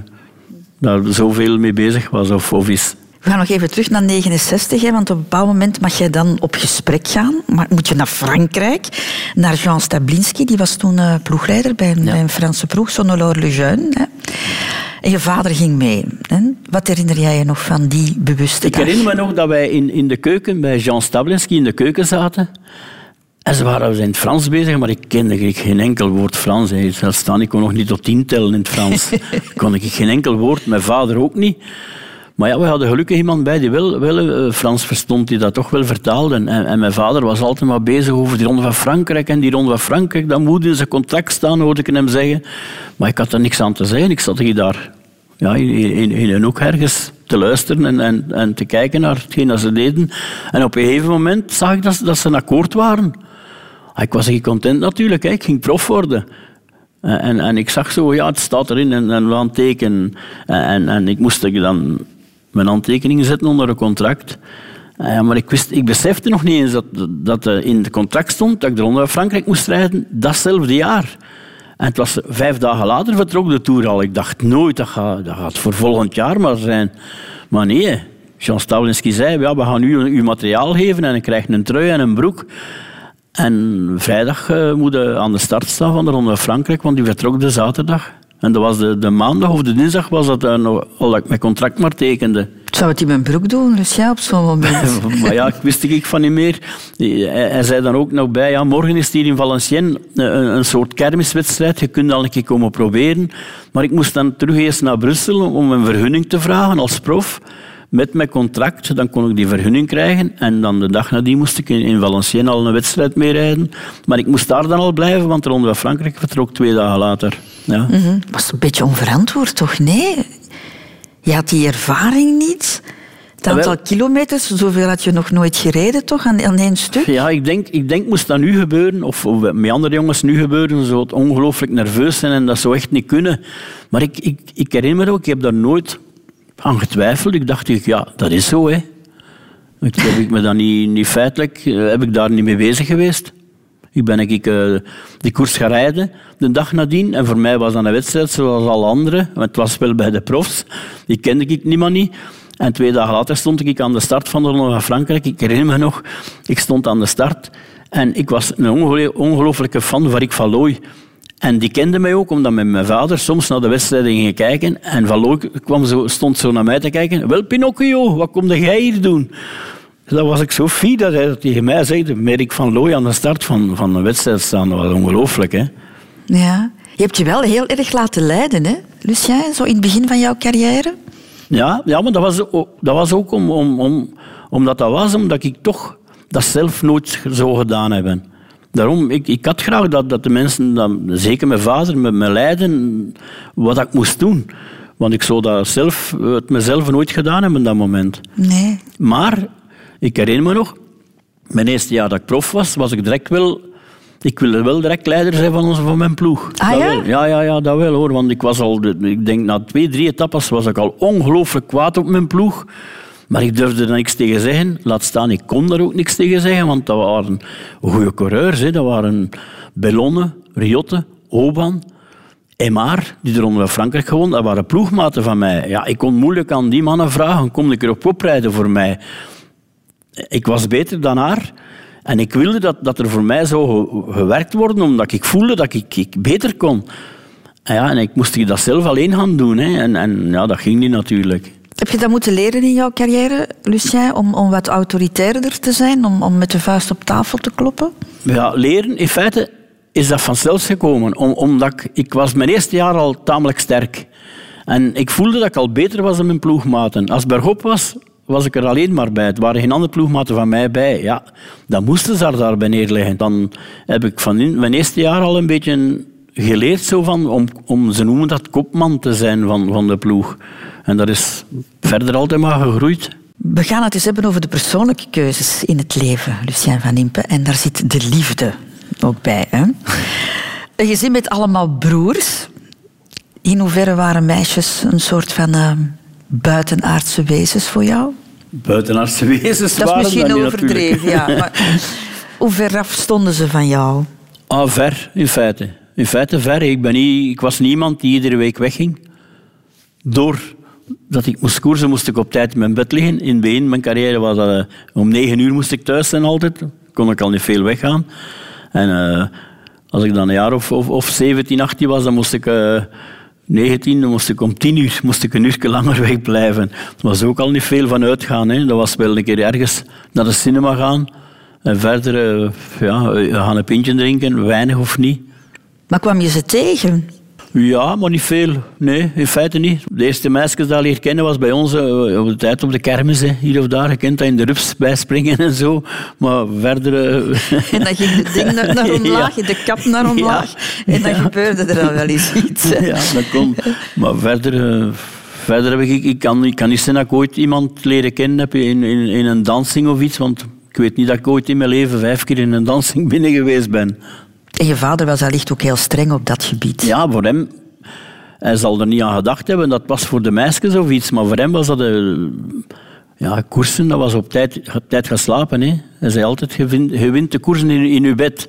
daar zoveel mee bezig was of, of is. We gaan nog even terug naar 69, hè, want op een bepaald moment mag jij dan op gesprek gaan. Maar moet je naar Frankrijk, naar Jean Stablinski, die was toen uh, ploegleider bij een, ja. bij een Franse ploeg, Sonolore Le Jeune. En je vader ging mee. Hè? Wat herinner jij je nog van die bewuste Ik dag? herinner me nog dat wij in, in de keuken bij Jean Stablinski in de keuken zaten. En ze waren in het Frans bezig, maar ik kende geen enkel woord Frans. Zelfs staan, ik kon nog niet tot tien tellen in het Frans. kon ik geen enkel woord, mijn vader ook niet. Maar ja, we hadden gelukkig iemand bij die wel, wel Frans verstond, die dat toch wel vertaalde. En, en, mijn vader was altijd maar bezig over die ronde van Frankrijk. En die ronde van Frankrijk, dat moet in zijn contract staan, hoorde ik hem zeggen. Maar ik had er niks aan te zeggen. Ik zat hier daar ja, in, in, in een hoek ergens te luisteren en, en, en te kijken naar hetgeen dat ze deden. En op een gegeven moment zag ik dat, ze een akkoord waren. Ah, ik was niet content natuurlijk, ik ging prof worden. En, en ik zag zo, ja, het staat erin en, en we gaan tekenen. En, en ik moest dan mijn handtekeningen zetten onder een contract. Ja, maar ik, wist, ik besefte nog niet eens dat, dat in het contract stond dat ik de Ronde van Frankrijk moest rijden datzelfde jaar. En het was vijf dagen later vertrok de Tour al. Ik dacht nooit, dat gaat, dat gaat voor volgend jaar maar zijn. Maar nee, Jean Stawlinski zei, ja, we gaan u uw materiaal geven en ik krijg een trui en een broek. En vrijdag uh, moet aan de start staan van de Ronde van Frankrijk, want die vertrok de zaterdag. En dat was de, de maandag of de dinsdag was dat nog, al dat ik mijn contract maar tekende. Zou het in mijn broek doen, Lucia, op zo'n moment? maar ja, ik wist ik van niet meer. Hij, hij, zei dan ook nog bij, ja, morgen is hier in Valenciennes een, een, soort kermiswedstrijd. Je kunt al een keer komen proberen. Maar ik moest dan terug eerst naar Brussel om een vergunning te vragen als prof met mijn contract, dan kon ik die vergunning krijgen. En dan de dag nadien moest ik in Valenciennes al een wedstrijd meerijden. Maar ik moest daar dan al blijven, want de Ronde van Frankrijk vertrok twee dagen later. Ja. Mm Was een beetje onverantwoord, toch? Nee? Je had die ervaring niet. Het aantal kilometers, zoveel had je nog nooit gereden, toch, aan, aan één stuk? Ja, ik denk, ik denk moest dat nu gebeuren, of, of met andere jongens nu gebeuren, zo ongelooflijk nerveus zijn en dat zou echt niet kunnen. Maar ik, ik, ik herinner me ook, ik heb daar nooit aan getwijfeld. Ik dacht, ja, dat is zo, hè. Ik, heb ik me dan niet, niet feitelijk, eh, heb ik daar niet mee bezig geweest. Ik ben ik, uh, die koers gaan rijden de dag nadien. En voor mij was dat een wedstrijd zoals alle anderen. Want het was wel bij de profs. Die kende ik niemand niet. En twee dagen later stond ik aan de start van de Ronde van Frankrijk. Ik herinner me nog, ik stond aan de start. En ik was een ongelooflijke fan van Rick Looy. En die kende mij ook, omdat met mijn vader soms naar de wedstrijden ging kijken. En Van Looy kwam zo, stond zo naar mij te kijken. Wel, Pinocchio, wat kom jij hier doen? Dan was ik zo fier dat hij dat tegen mij zei. Merk van Looy aan de start van, van een wedstrijd staan. Dat was ongelooflijk, hè? Ja. Je hebt je wel heel erg laten leiden, hè, Lucien? Zo in het begin van jouw carrière? Ja, ja maar dat was, dat was ook om, om, om, omdat dat was omdat ik toch dat zelf nooit zo gedaan heb. Daarom, ik, ik had graag dat, dat de mensen, dat, zeker mijn vader, met me leiden wat ik moest doen. Want ik zou dat zelf, het mezelf nooit gedaan hebben in dat moment. Nee. Maar ik herinner me nog, mijn eerste jaar dat ik prof was, was ik direct wel... Ik wilde wel direct leider zijn van, onze, van mijn ploeg. Ah ja? Ja, ja, ja, dat wel hoor. Want ik was al, ik denk na twee, drie etappes was ik al ongelooflijk kwaad op mijn ploeg. Maar ik durfde er niks tegen zeggen. Laat staan, ik kon daar ook niks tegen zeggen, want dat waren goede coureurs. Hè. Dat waren Bellonne, Riotte, Oban, Emar, die er onder Frankrijk gewonnen. Dat waren ploegmaten van mij. Ja, ik kon moeilijk aan die mannen vragen, kom ik erop oprijden voor mij? Ik was beter dan haar. En ik wilde dat, dat er voor mij zo gewerkt worden, omdat ik voelde dat ik, ik beter kon. En, ja, en ik moest dat zelf alleen gaan doen. Hè. En, en ja, dat ging niet natuurlijk. Heb je dat moeten leren in jouw carrière, Lucien, om, om wat autoritairder te zijn, om, om met de vuist op tafel te kloppen? Ja, leren, in feite is dat vanzelfs gekomen. Om, omdat ik, was mijn eerste jaar al tamelijk sterk. En ik voelde dat ik al beter was dan mijn ploegmaten. Als bergop was, was ik er alleen maar bij. Het waren geen andere ploegmaten van mij bij. Ja, dan moesten ze daar daarbij neerleggen. Dan heb ik van in mijn eerste jaar al een beetje geleerd zo van, om, om, ze noemen dat kopman te zijn van, van de ploeg. En dat is verder altijd maar gegroeid. We gaan het eens hebben over de persoonlijke keuzes in het leven, Lucien van Impe. En daar zit de liefde ook bij. Hè? Een gezin met allemaal broers. In hoeverre waren meisjes een soort van uh, buitenaardse wezens voor jou? Buitenaardse wezens Dat is misschien overdreven, ja. Maar hoe ver af stonden ze van jou? Ah, ver, in feite. In feite ver. Ik, ben niet, ik was niemand die iedere week wegging. Door dat ik moest koersen, moest ik op tijd in mijn bed liggen. In begin mijn carrière was dat... Uh, om negen uur moest ik thuis zijn altijd. Kon ik al niet veel weggaan. En uh, als ik dan een jaar of, of, of 17, 18 was, dan moest ik... Uh, 19, dan moest ik om tien uur moest ik een uur langer wegblijven. Dat was ook al niet veel van uitgaan. Hè. Dat was wel een keer ergens naar de cinema gaan. En verder ja, gaan een pintje drinken, weinig of niet. Maar kwam je ze tegen? Ja, maar niet veel. Nee, in feite niet. De eerste meisjes dat ik kennen was bij ons uh, op de tijd op de kermis, hier of daar. Je kent dat in de rups bijspringen en zo. Maar verder... Uh... En dan ging het ding naar, naar omlaag, ja. de kap naar omlaag. Ja. En dan ja. gebeurde er al wel eens iets. Ja, dat kon. Maar verder... Uh, verder heb ik, ik, kan, ik kan niet zeggen dat ik ooit iemand leren kennen heb in, in, in een dansing of iets, want ik weet niet dat ik ooit in mijn leven vijf keer in een dansing binnen geweest ben. En je vader was allicht ook heel streng op dat gebied. Ja, voor hem... Hij zal er niet aan gedacht hebben, dat was voor de meisjes of iets, maar voor hem was dat... Een, ja, koersen, dat was op tijd, op tijd gaan slapen. Hè. Hij zei altijd, je, wint de koersen in, in je bed.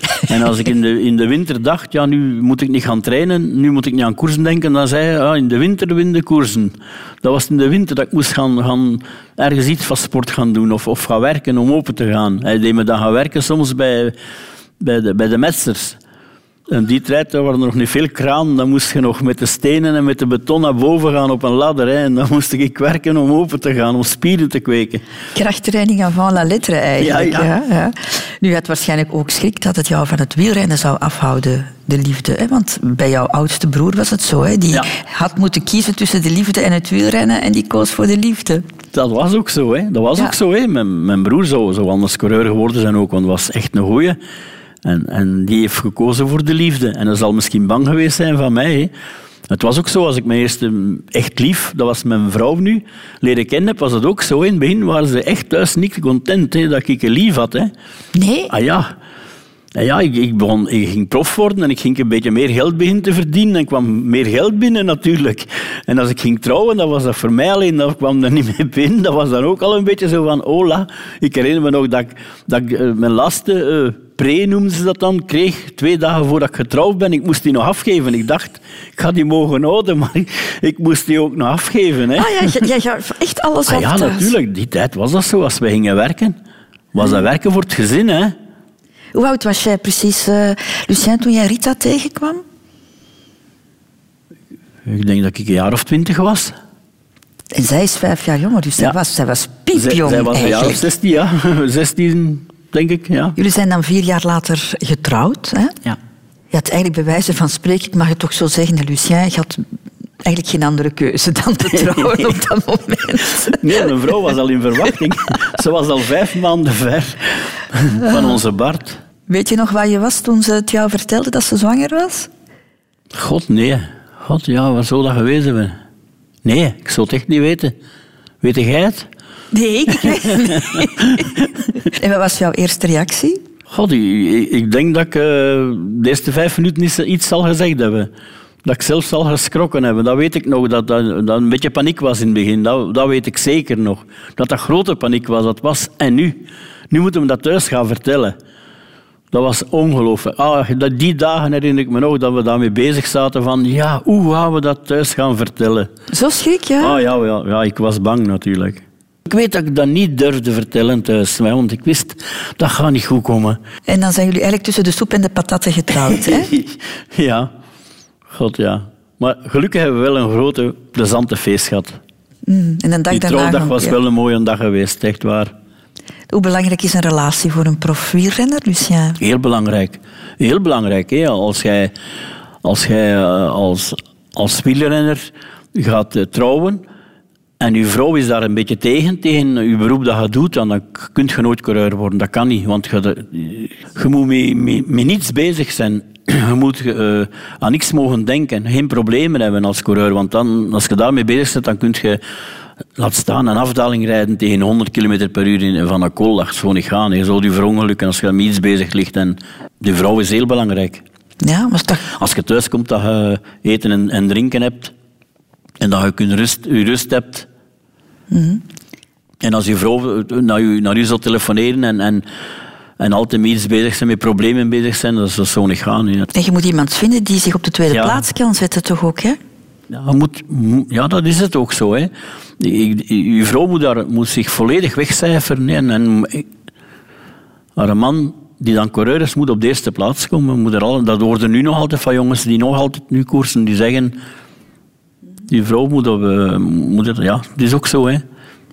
En als ik in de, in de winter dacht, ja, nu moet ik niet gaan trainen, nu moet ik niet aan koersen denken, dan zei hij, ah, in de winter win de koersen. Dat was in de winter dat ik moest gaan, gaan ergens iets van sport gaan doen of, of gaan werken om open te gaan. Hij deed me dan gaan werken soms bij, bij, de, bij de. En die tijd waren er nog niet veel kraan. Dan moest je nog met de stenen en met de beton naar boven gaan op een ladder. Hè. En dan moest ik werken om open te gaan, om spieren te kweken. Krachttraining avant la lettre eigenlijk. Ja, ja. ja, Nu had waarschijnlijk ook schrik dat het jou van het wielrennen zou afhouden, de liefde. Hè? Want bij jouw oudste broer was het zo. Hè? Die had moeten kiezen tussen de liefde en het wielrennen en die koos voor de liefde. Dat was ook zo. Hè. Dat was ook zo. Hè. Mijn, mijn broer zou, zou anders coureur geworden zijn ook, want was echt een goeie. En, en die heeft gekozen voor de liefde. En dat zal misschien bang geweest zijn van mij. Het was ook zo, als ik mijn eerste echt lief, dat was mijn vrouw nu, leren kennen heb, was het ook zo. In het begin waren ze echt thuis niet content hè, dat ik een lief had. Hè. Nee? Ah ja. Ja, ik, ik, begon, ik ging prof worden en ik ging een beetje meer geld beginnen te verdienen. En kwam meer geld binnen natuurlijk. En als ik ging trouwen, dan was dat voor mij alleen, dat kwam er niet meer binnen. Dat was dan ook al een beetje zo van, hola. Ik herinner me nog dat ik, dat ik uh, mijn laatste uh, pre, noemden ze dat dan, kreeg twee dagen voordat ik getrouwd ben. Ik moest die nog afgeven. Ik dacht, ik ga die mogen houden, maar ik, moest die ook nog afgeven. Hè. Ah ja, jij gaat echt alles ah, Ja, natuurlijk. Die tijd was dat zo. Als we gingen werken, was dat werken voor het gezin, hè. Hoe oud was jij precies, uh, Lucien, toen jij Rita tegenkwam? Ik denk dat ik een jaar of twintig was. En zij is vijf jaar jonger, dus ja. zij, was, zij was piepjong Zij, was een jaar of zestien, ja. Zestien, denk ik, ja. Jullie zijn dan vier jaar later getrouwd, hè? Ja. Je had eigenlijk bij wijze van spreken, ik mag het toch zo zeggen, Lucien, je had eigenlijk geen andere keuze dan te trouwen op dat moment. Nee, mijn vrouw was al in verwachting. Ze was al vijf maanden ver van onze Bart. Weet je nog waar je was toen ze het jou vertelde dat ze zwanger was? God, nee. God, ja, waar zou dat geweest hebben? Nee, ik zou het echt niet weten. Weet jij het? Nee, ik En wat was jouw eerste reactie? God, ik, denk dat ik uh, de eerste vijf minuten iets zal gezegd hebben dat ik zelfs al geschrokken hebben. Dat weet ik nog, dat dat, dat een beetje paniek was in het begin. Dat, dat weet ik zeker nog. Dat dat grote paniek was, dat was. En nu? Nu moeten we dat thuis gaan vertellen. Dat was ongelooflijk. Ah, die dagen herinner ik me nog dat we daarmee bezig zaten van ja, hoe gaan we dat thuis gaan vertellen? Zo schrik, ja? Ah, ja, ja, ja, ik was bang natuurlijk. Ik weet dat ik dat niet durfde vertellen thuis, want ik wist dat gaat niet goed komen. En dan zijn jullie eigenlijk tussen de soep en de patatten getrouwd, hè? ja. God, ja. Maar gelukkig hebben we wel een grote, plezante feest gehad. Mm, en een dag Die trouwdag was wel een mooie dag geweest, echt waar. Hoe belangrijk is een relatie voor een profielrenner, Lucien? Heel belangrijk. Heel belangrijk. Hè? Als jij als, jij, eh, als, als wielrenner gaat eh, trouwen en uw vrouw is daar een beetje tegen, tegen uw beroep dat je doet, dan kun je nooit coureur worden. Dat kan niet, want je, je moet met, met niets bezig zijn. je moet uh, aan niks mogen denken, geen problemen hebben als coureur. Want dan, als je daarmee bezig bent, dan kun je laat staan een afdaling rijden tegen 100 km per uur in, van een kool. Dat is gewoon niet gaan. Je zult je verongelukken als je met iets bezig ligt. En de vrouw is heel belangrijk. Ja, maar toch... Als je thuis komt, dat je eten en, en drinken hebt. En dat je kunt rust, je rust hebt. Mm En als je vrouw naar je, naar je zal telefoneren en, en en altijd iets bezig zijn, met problemen bezig zijn, dat is zo niet gaan. Ja. En je moet iemand vinden die zich op de tweede plaats kan zetten, toch ook, hè? Ja, moet, ja, dat is het ook zo. Hè. Je vrouw moet, daar, moet zich volledig wegcijferen. En, en haar man, die dan coureur is, moet op de eerste plaats komen. Moet er al, dat worden nu nog altijd van jongens die nog altijd nu koersen, die zeggen... Die vrouw moet het, ja, dat is ook zo, hè.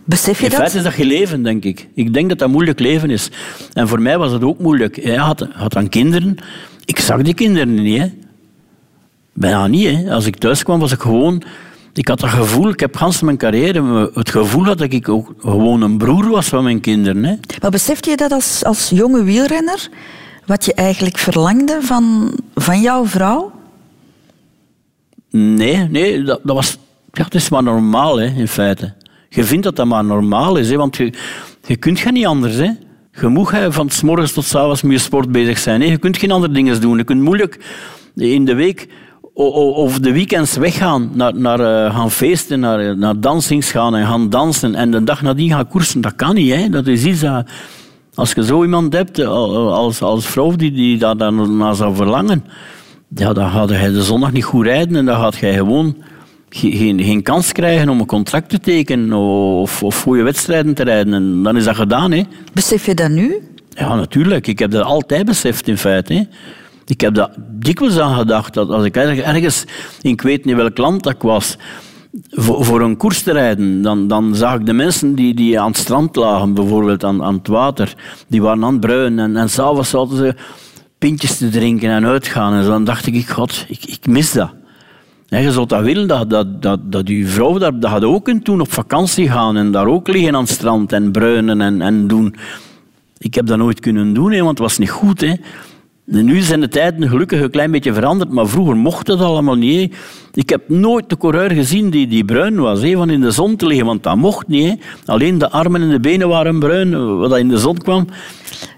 Besef je In feite is dat je leven, denk ik. Ik denk dat dat moeilijk leven is. En voor mij was het ook moeilijk. Hij had, had dan kinderen. Ik zag die kinderen niet. Hè. Bijna niet. Hè. Als ik thuis kwam, was ik gewoon... Ik had dat gevoel, ik heb gans mijn carrière het gevoel dat ik ook gewoon een broer was van mijn kinderen. Hè. Maar besefte je dat als, als jonge wielrenner? Wat je eigenlijk verlangde van, van jouw vrouw? Nee, nee dat, dat was Ja, het is maar normaal, hè, in feite. Je vindt dat dat maar normaal is, hè, want je, je kunt geen niet anders. Hè. Je moet van s morgens tot s avonds met je sport bezig zijn. Hè. Je kunt geen andere dingen doen. Je kunt moeilijk in de week of de weekends weggaan, naar, naar uh, gaan feesten, naar, naar dansings gaan en gaan dansen en de dag nadien gaan koersen. Dat kan niet. Hè. Dat is iets dat... Als je zo iemand hebt eh, als, als vrouw die, die daar naar zou verlangen, ja, dan gaat hij de zondag niet goed rijden en dan gaat hij gewoon geen, geen kans krijgen om een contract te tekenen of, of goede wedstrijden te rijden. En dan is dat gedaan. Hè. Besef je dat nu? Ja, natuurlijk. Ik heb dat altijd beseft in feite. Hè. Ik heb daar dikwijls aan gedacht dat als ik ergens, ik weet niet welk land dat ik was, voor, voor een koers te rijden, dan, dan zag ik de mensen die, die aan het strand lagen, bijvoorbeeld aan, aan het water, die waren aan het bruinen en, en s'avonds zaten ze te drinken en uitgaan. En dan dacht ik, god, ik, ik mis dat. En je zou dat willen, dat, dat, dat, dat vrouw dat, dat had ook kunt doen, op vakantie gaan en daar ook liggen aan het strand en bruinen en, en doen. Ik heb dat nooit kunnen doen, hè, want het was niet goed. Hè. Nu zijn de tijden gelukkig een klein beetje veranderd, maar vroeger mocht het allemaal niet. Ik heb nooit de coureur gezien die, die bruin was, he, van in de zon te liggen, want dat mocht niet. Alleen de armen en de benen waren bruin, wat in de zon kwam.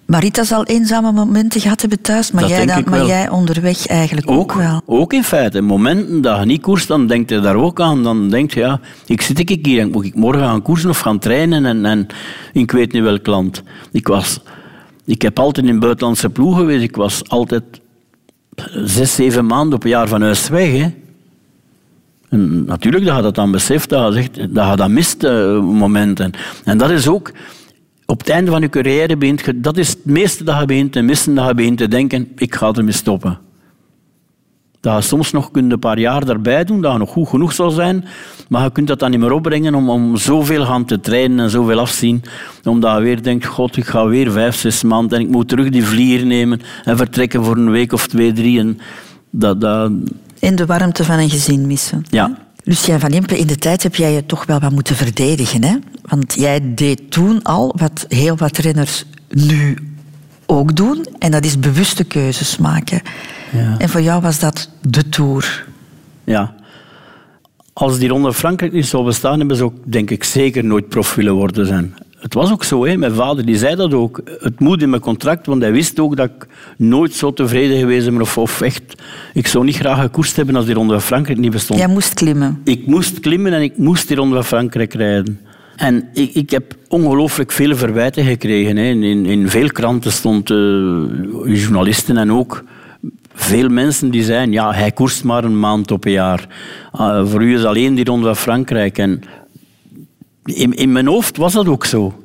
Marita zal eenzame momenten gehad hebben thuis, maar, jij, dan, maar jij onderweg eigenlijk ook, wel. Ook in feite. Momenten dat je niet koerst, dan denk je daar ook aan. Dan denk je, ja, ik zit ik hier, moet ik morgen gaan koersen of gaan trainen en, en ik weet niet welk land. Ik was ik heb altijd in buitenlandse ploegen geweest. Ik was altijd zes, zeven maanden op een jaar van huis weg. Hè. En natuurlijk, dat je dat dan beseft, dat je, zegt, dat, je dat mist uh, momenten. En dat is ook, op het einde van je carrière, begint dat is het meeste dat je te missen, dat je te denken, ik ga ermee stoppen. Dat je soms nog kunt een paar jaar daarbij doen, dat je nog goed genoeg zal zijn, maar je kunt dat dan niet meer opbrengen om, om zoveel gaan te trainen en zoveel afzien, omdat je weer denkt, god, ik ga weer vijf, zes maanden en ik moet terug die vlier nemen en vertrekken voor een week of twee, drie. En dat, dat... In de warmte van een gezin missen. Ja. Lucien van Impe, in de tijd heb jij je toch wel wat moeten verdedigen. Hè? Want jij deed toen al wat heel wat renners nu ook doen. En dat is bewuste keuzes maken. Ja. En voor jou was dat de Tour. Ja. Als die Ronde Frankrijk niet zou bestaan, hebben ze ook, denk ik, zeker nooit prof willen worden zijn. Het was ook zo, hè. mijn vader die zei dat ook. Het moet in mijn contract, want hij wist ook dat ik nooit zo tevreden geweest ben. Of, of echt, ik zou niet graag gekoerst hebben als die Ronde van Frankrijk niet bestond. Jij moest klimmen. Ik moest klimmen en ik moest die Ronde van Frankrijk rijden. En ik, ik heb ongelooflijk veel verwijten gekregen. Hè. In, in veel kranten stond uh, journalisten en ook veel mensen die zeiden, ja, hij koerst maar een maand op een jaar. Uh, voor u is alleen die Ronde van Frankrijk. En in, in mijn hoofd was dat ook zo.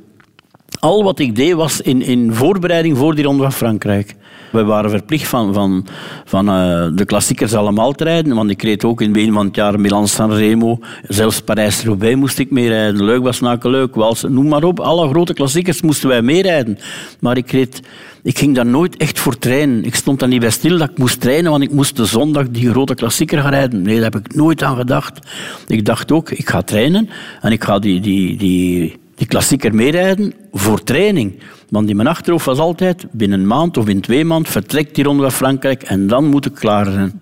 Al wat ik deed was in, in voorbereiding voor die Ronde van Frankrijk. We waren verplicht van, van, van uh, de klassiekers allemaal te rijden, want ik reed ook in het van het jaar Milan-San Remo. Zelfs Parijs-Roubaix moest ik meerijden. Leuk was leuk, Wals, noem maar op. Alle grote klassiekers moesten wij meerijden. Maar ik, reed, ik ging daar nooit echt voor trainen. Ik stond daar niet bij stil dat ik moest trainen, want ik moest de zondag die grote klassieker gaan rijden. Nee, daar heb ik nooit aan gedacht. Ik dacht ook, ik ga trainen en ik ga die, die, die, die klassieker meerijden voor training. Want in mijn achterhoofd was altijd, binnen een maand of in twee maanden vertrekt die ronde van Frankrijk en dan moet ik klaar zijn.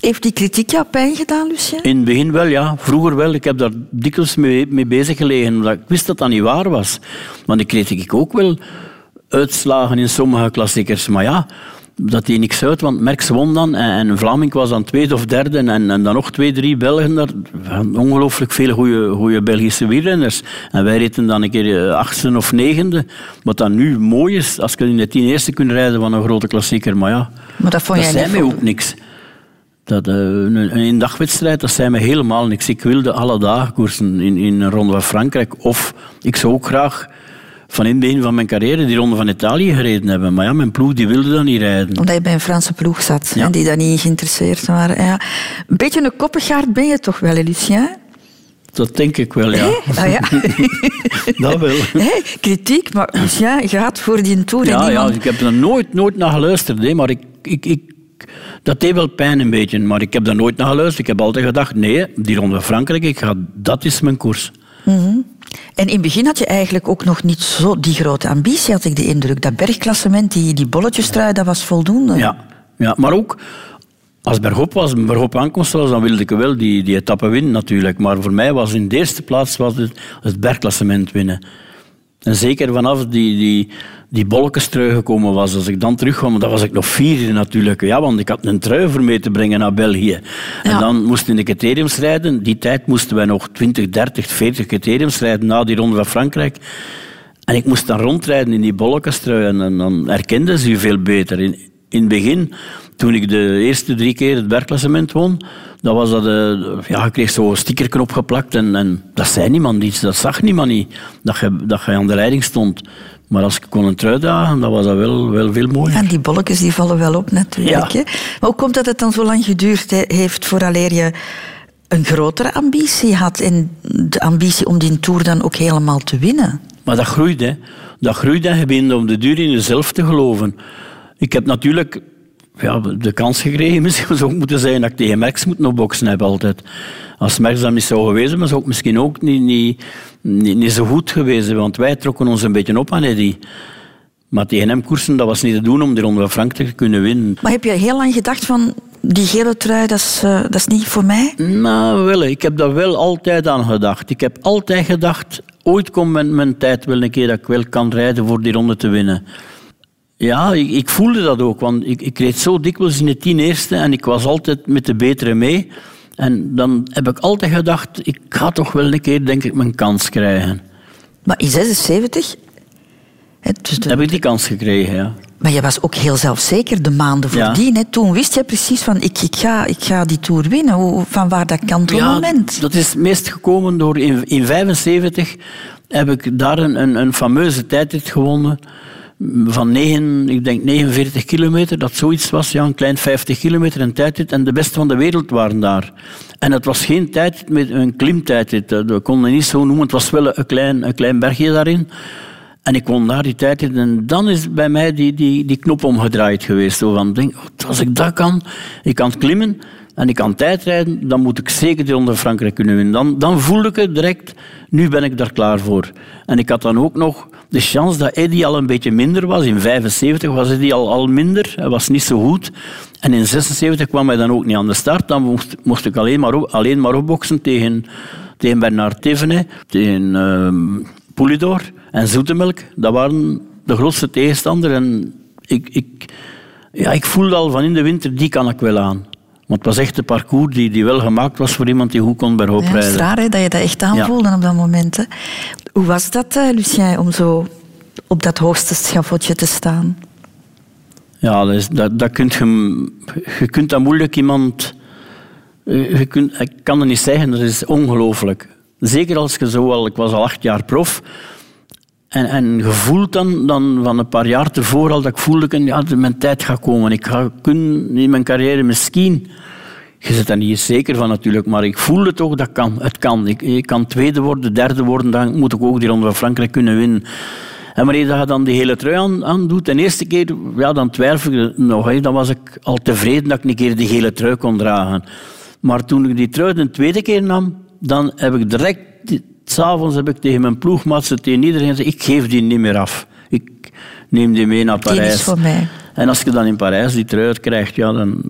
Heeft die kritiek jou pijn gedaan, Lucien? In het begin wel, ja. Vroeger wel. Ik heb daar dikwijls mee, mee bezig gelegen, omdat ik wist dat dat niet waar was. Want ik kreeg ik ook wel uitslagen in sommige klassiekers. Maar ja, dat die niks uit, want Merckx won dan en Vlaming was dan tweede of derde en, en dan nog twee, drie Belgen daar. Ongelooflijk veel goede Belgische wielrenners. En wij reden dan een keer eh, achtste of negende. Wat dan nu mooi is, als je in de tien eerste kunt rijden van een grote klassieker. Maar ja, maar dat, vond dat zei mij ook niks. Dat, uh, een eendagwedstrijd, dat zei me helemaal niks. Ik wilde alle dagen koersen in, in een ronde van Frankrijk. Of ik zou ook graag van in het begin van mijn carrière die Ronde van Italië gereden hebben. Maar ja, mijn ploeg die wilde dat niet rijden. Omdat je bij een Franse ploeg zat en die daar niet geïnteresseerd waren. Ja. Een beetje een koppengaard ben je toch wel, Lucien? Dat denk ik wel, ja. Ah, ja. dat wel. Hey, kritiek, maar Lucien gaat voor die tour. Ja, en ja, ik heb er nooit, nooit naar geluisterd. Hè, maar ik, ik, ik, dat deed wel pijn een beetje. Maar ik heb daar nooit naar geluisterd. Ik heb altijd gedacht, nee, die Ronde van Frankrijk, ik ga, dat is mijn koers. Mm en in het begin had je eigenlijk ook nog niet zo die grote ambitie, had ik de indruk. Dat bergklassement, die, die bolletjestrui, dat was voldoende. Ja, ja maar ook als bergop was, bergop aankomst was, dan wilde ik wel die, die etappe winnen natuurlijk. Maar voor mij was in de eerste plaats was het, het bergklassement winnen. En zeker vanaf die, die, die bolletjes teruggekomen was, als ik dan terugkwam, dan was ik nog vier natuurlijk. Ja, want ik had een trui voor mee te brengen naar België. En dan moesten we in de criteriums rijden. Die tijd moesten wij nog 20, 30, 40 criteriums rijden na die ronde van Frankrijk. En ik moest dan rondrijden in die bolletjestrui en, en dan herkenden ze je veel beter. In, in het begin, toen ik de eerste drie keer het bergklassement won, dan was dat, uh, ja, ik kreeg zo'n stickerknop geplakt en, en dat zei niemand iets, dat zag niemand niet, dat je, dat je aan de leiding stond. Maar als ik kon een trui dan was dat wel, wel veel mooier. En die bolletjes die vallen wel op natuurlijk. Ja. Hè? Maar hoe komt dat het dan zo lang geduurd heeft vooraleer je een grotere ambitie had en de ambitie om die Tour dan ook helemaal te winnen? Maar dat groeit, hè. Dat groeit en je begint om de duur in jezelf te geloven. Ik heb natuurlijk ja, de kans gekregen, misschien zou ik moeten zeggen, dat ik tegen Merckx moet nog boksen heb altijd. Als Merckx dat niet zou geweest zijn, zou ik misschien ook niet, niet, niet, niet, zo goed geweest want wij trokken ons een beetje op aan Eddy. Maar tegen hem koersen, dat was niet te doen om die Ronde van Frankrijk te kunnen winnen. Maar heb je heel lang gedacht van, die gele trui, dat is, uh, dat is niet voor mij? Nou, wel, ik heb daar wel altijd aan gedacht. Ik heb altijd gedacht, ooit komt mijn, mijn tijd wel een keer dat ik wel kan rijden voor die ronde te winnen. Ja, ik, ik, voelde dat ook, want ik, ik reed zo dikwijls in de tien eerste en ik was altijd met de betere mee. En dan heb ik altijd gedacht, ik ga toch wel een keer, denk ik, mijn kans krijgen. Maar in 76? dus Heb ik die kans gekregen, ja. Maar je was ook heel zelfzeker de maanden voordien. Ja. Toen wist je precies van, ik, ik, ga, ik ga die Tour winnen. Hoe, van waar dat kan ja, moment? Dat is meest gekomen door... In 1975 heb ik daar een, een, een fameuze tijdrit gewonnen van 9, ik denk 49 kilometer, dat zoiets was, ja, een klein 50 kilometer een tijdrit. En de beste van de wereld waren daar. En het was geen tijd met een klimtijdrit, we konden niet zo noemen. Het was wel een klein, een klein bergje daarin. En ik won daar die tijd En dan is bij mij die, die, die knop omgedraaid geweest. Zo denk, als ik dat kan, ik kan klimmen en ik kan tijdrijden, dan moet ik zeker die Ronde Frankrijk kunnen winnen. Dan, dan voelde ik het direct, nu ben ik daar klaar voor. En ik had dan ook nog de chance dat Eddy al een beetje minder was. In 75 was Eddy al, al minder, hij was niet zo goed. En in 76 kwam hij dan ook niet aan de start. Dan moest ik alleen maar, alleen maar opboksen tegen, tegen Bernard Thévenet, tegen uh, Poulidor en Zoetemelk. Dat waren de grootste tegenstander. En ik, ik, ja, ik voelde al van in de winter, die kan ik wel aan. Want het was echt een parcours die, die wel gemaakt was voor iemand die goed kon bergop ja, rijden. Het is raar hè, dat je dat echt aanvoelde op dat moment. Hè. Hoe was dat, uh, Lucien, om zo op dat hoogste schavotje te staan? Ja, dat, dat, dat kunt je, je kunt dat moeilijk iemand... Je kunt, ik kan het niet zeggen, dat is ongelooflijk. Zeker als je zo al... Ik was al acht jaar prof. En, en gevoeld dan, dan van een paar jaar tevoren al dat ik voelde dat ja, mijn tijd gaat komen. Ik ga kunnen in mijn carrière misschien... Je zit daar niet zeker van natuurlijk, maar ik voelde toch dat kan. Het kan. Ik, kan tweede worden, derde worden, dan moet ik ook die Ronde van Frankrijk kunnen winnen. En wanneer je dan die hele trui aan, aan doet, de eerste keer, ja, dan twijfel ik nog. Dan was ik al tevreden dat ik een keer die hele trui kon dragen. Maar toen ik die trui de tweede keer nam, dan heb ik direct S'avonds heb ik tegen mijn ploegmaatsen, tegen iedereen gezegd, ik geef die niet meer af. Ik neem die mee naar Parijs. Die is voor mij. En als je dan in Parijs die trui krijgt, ja, dan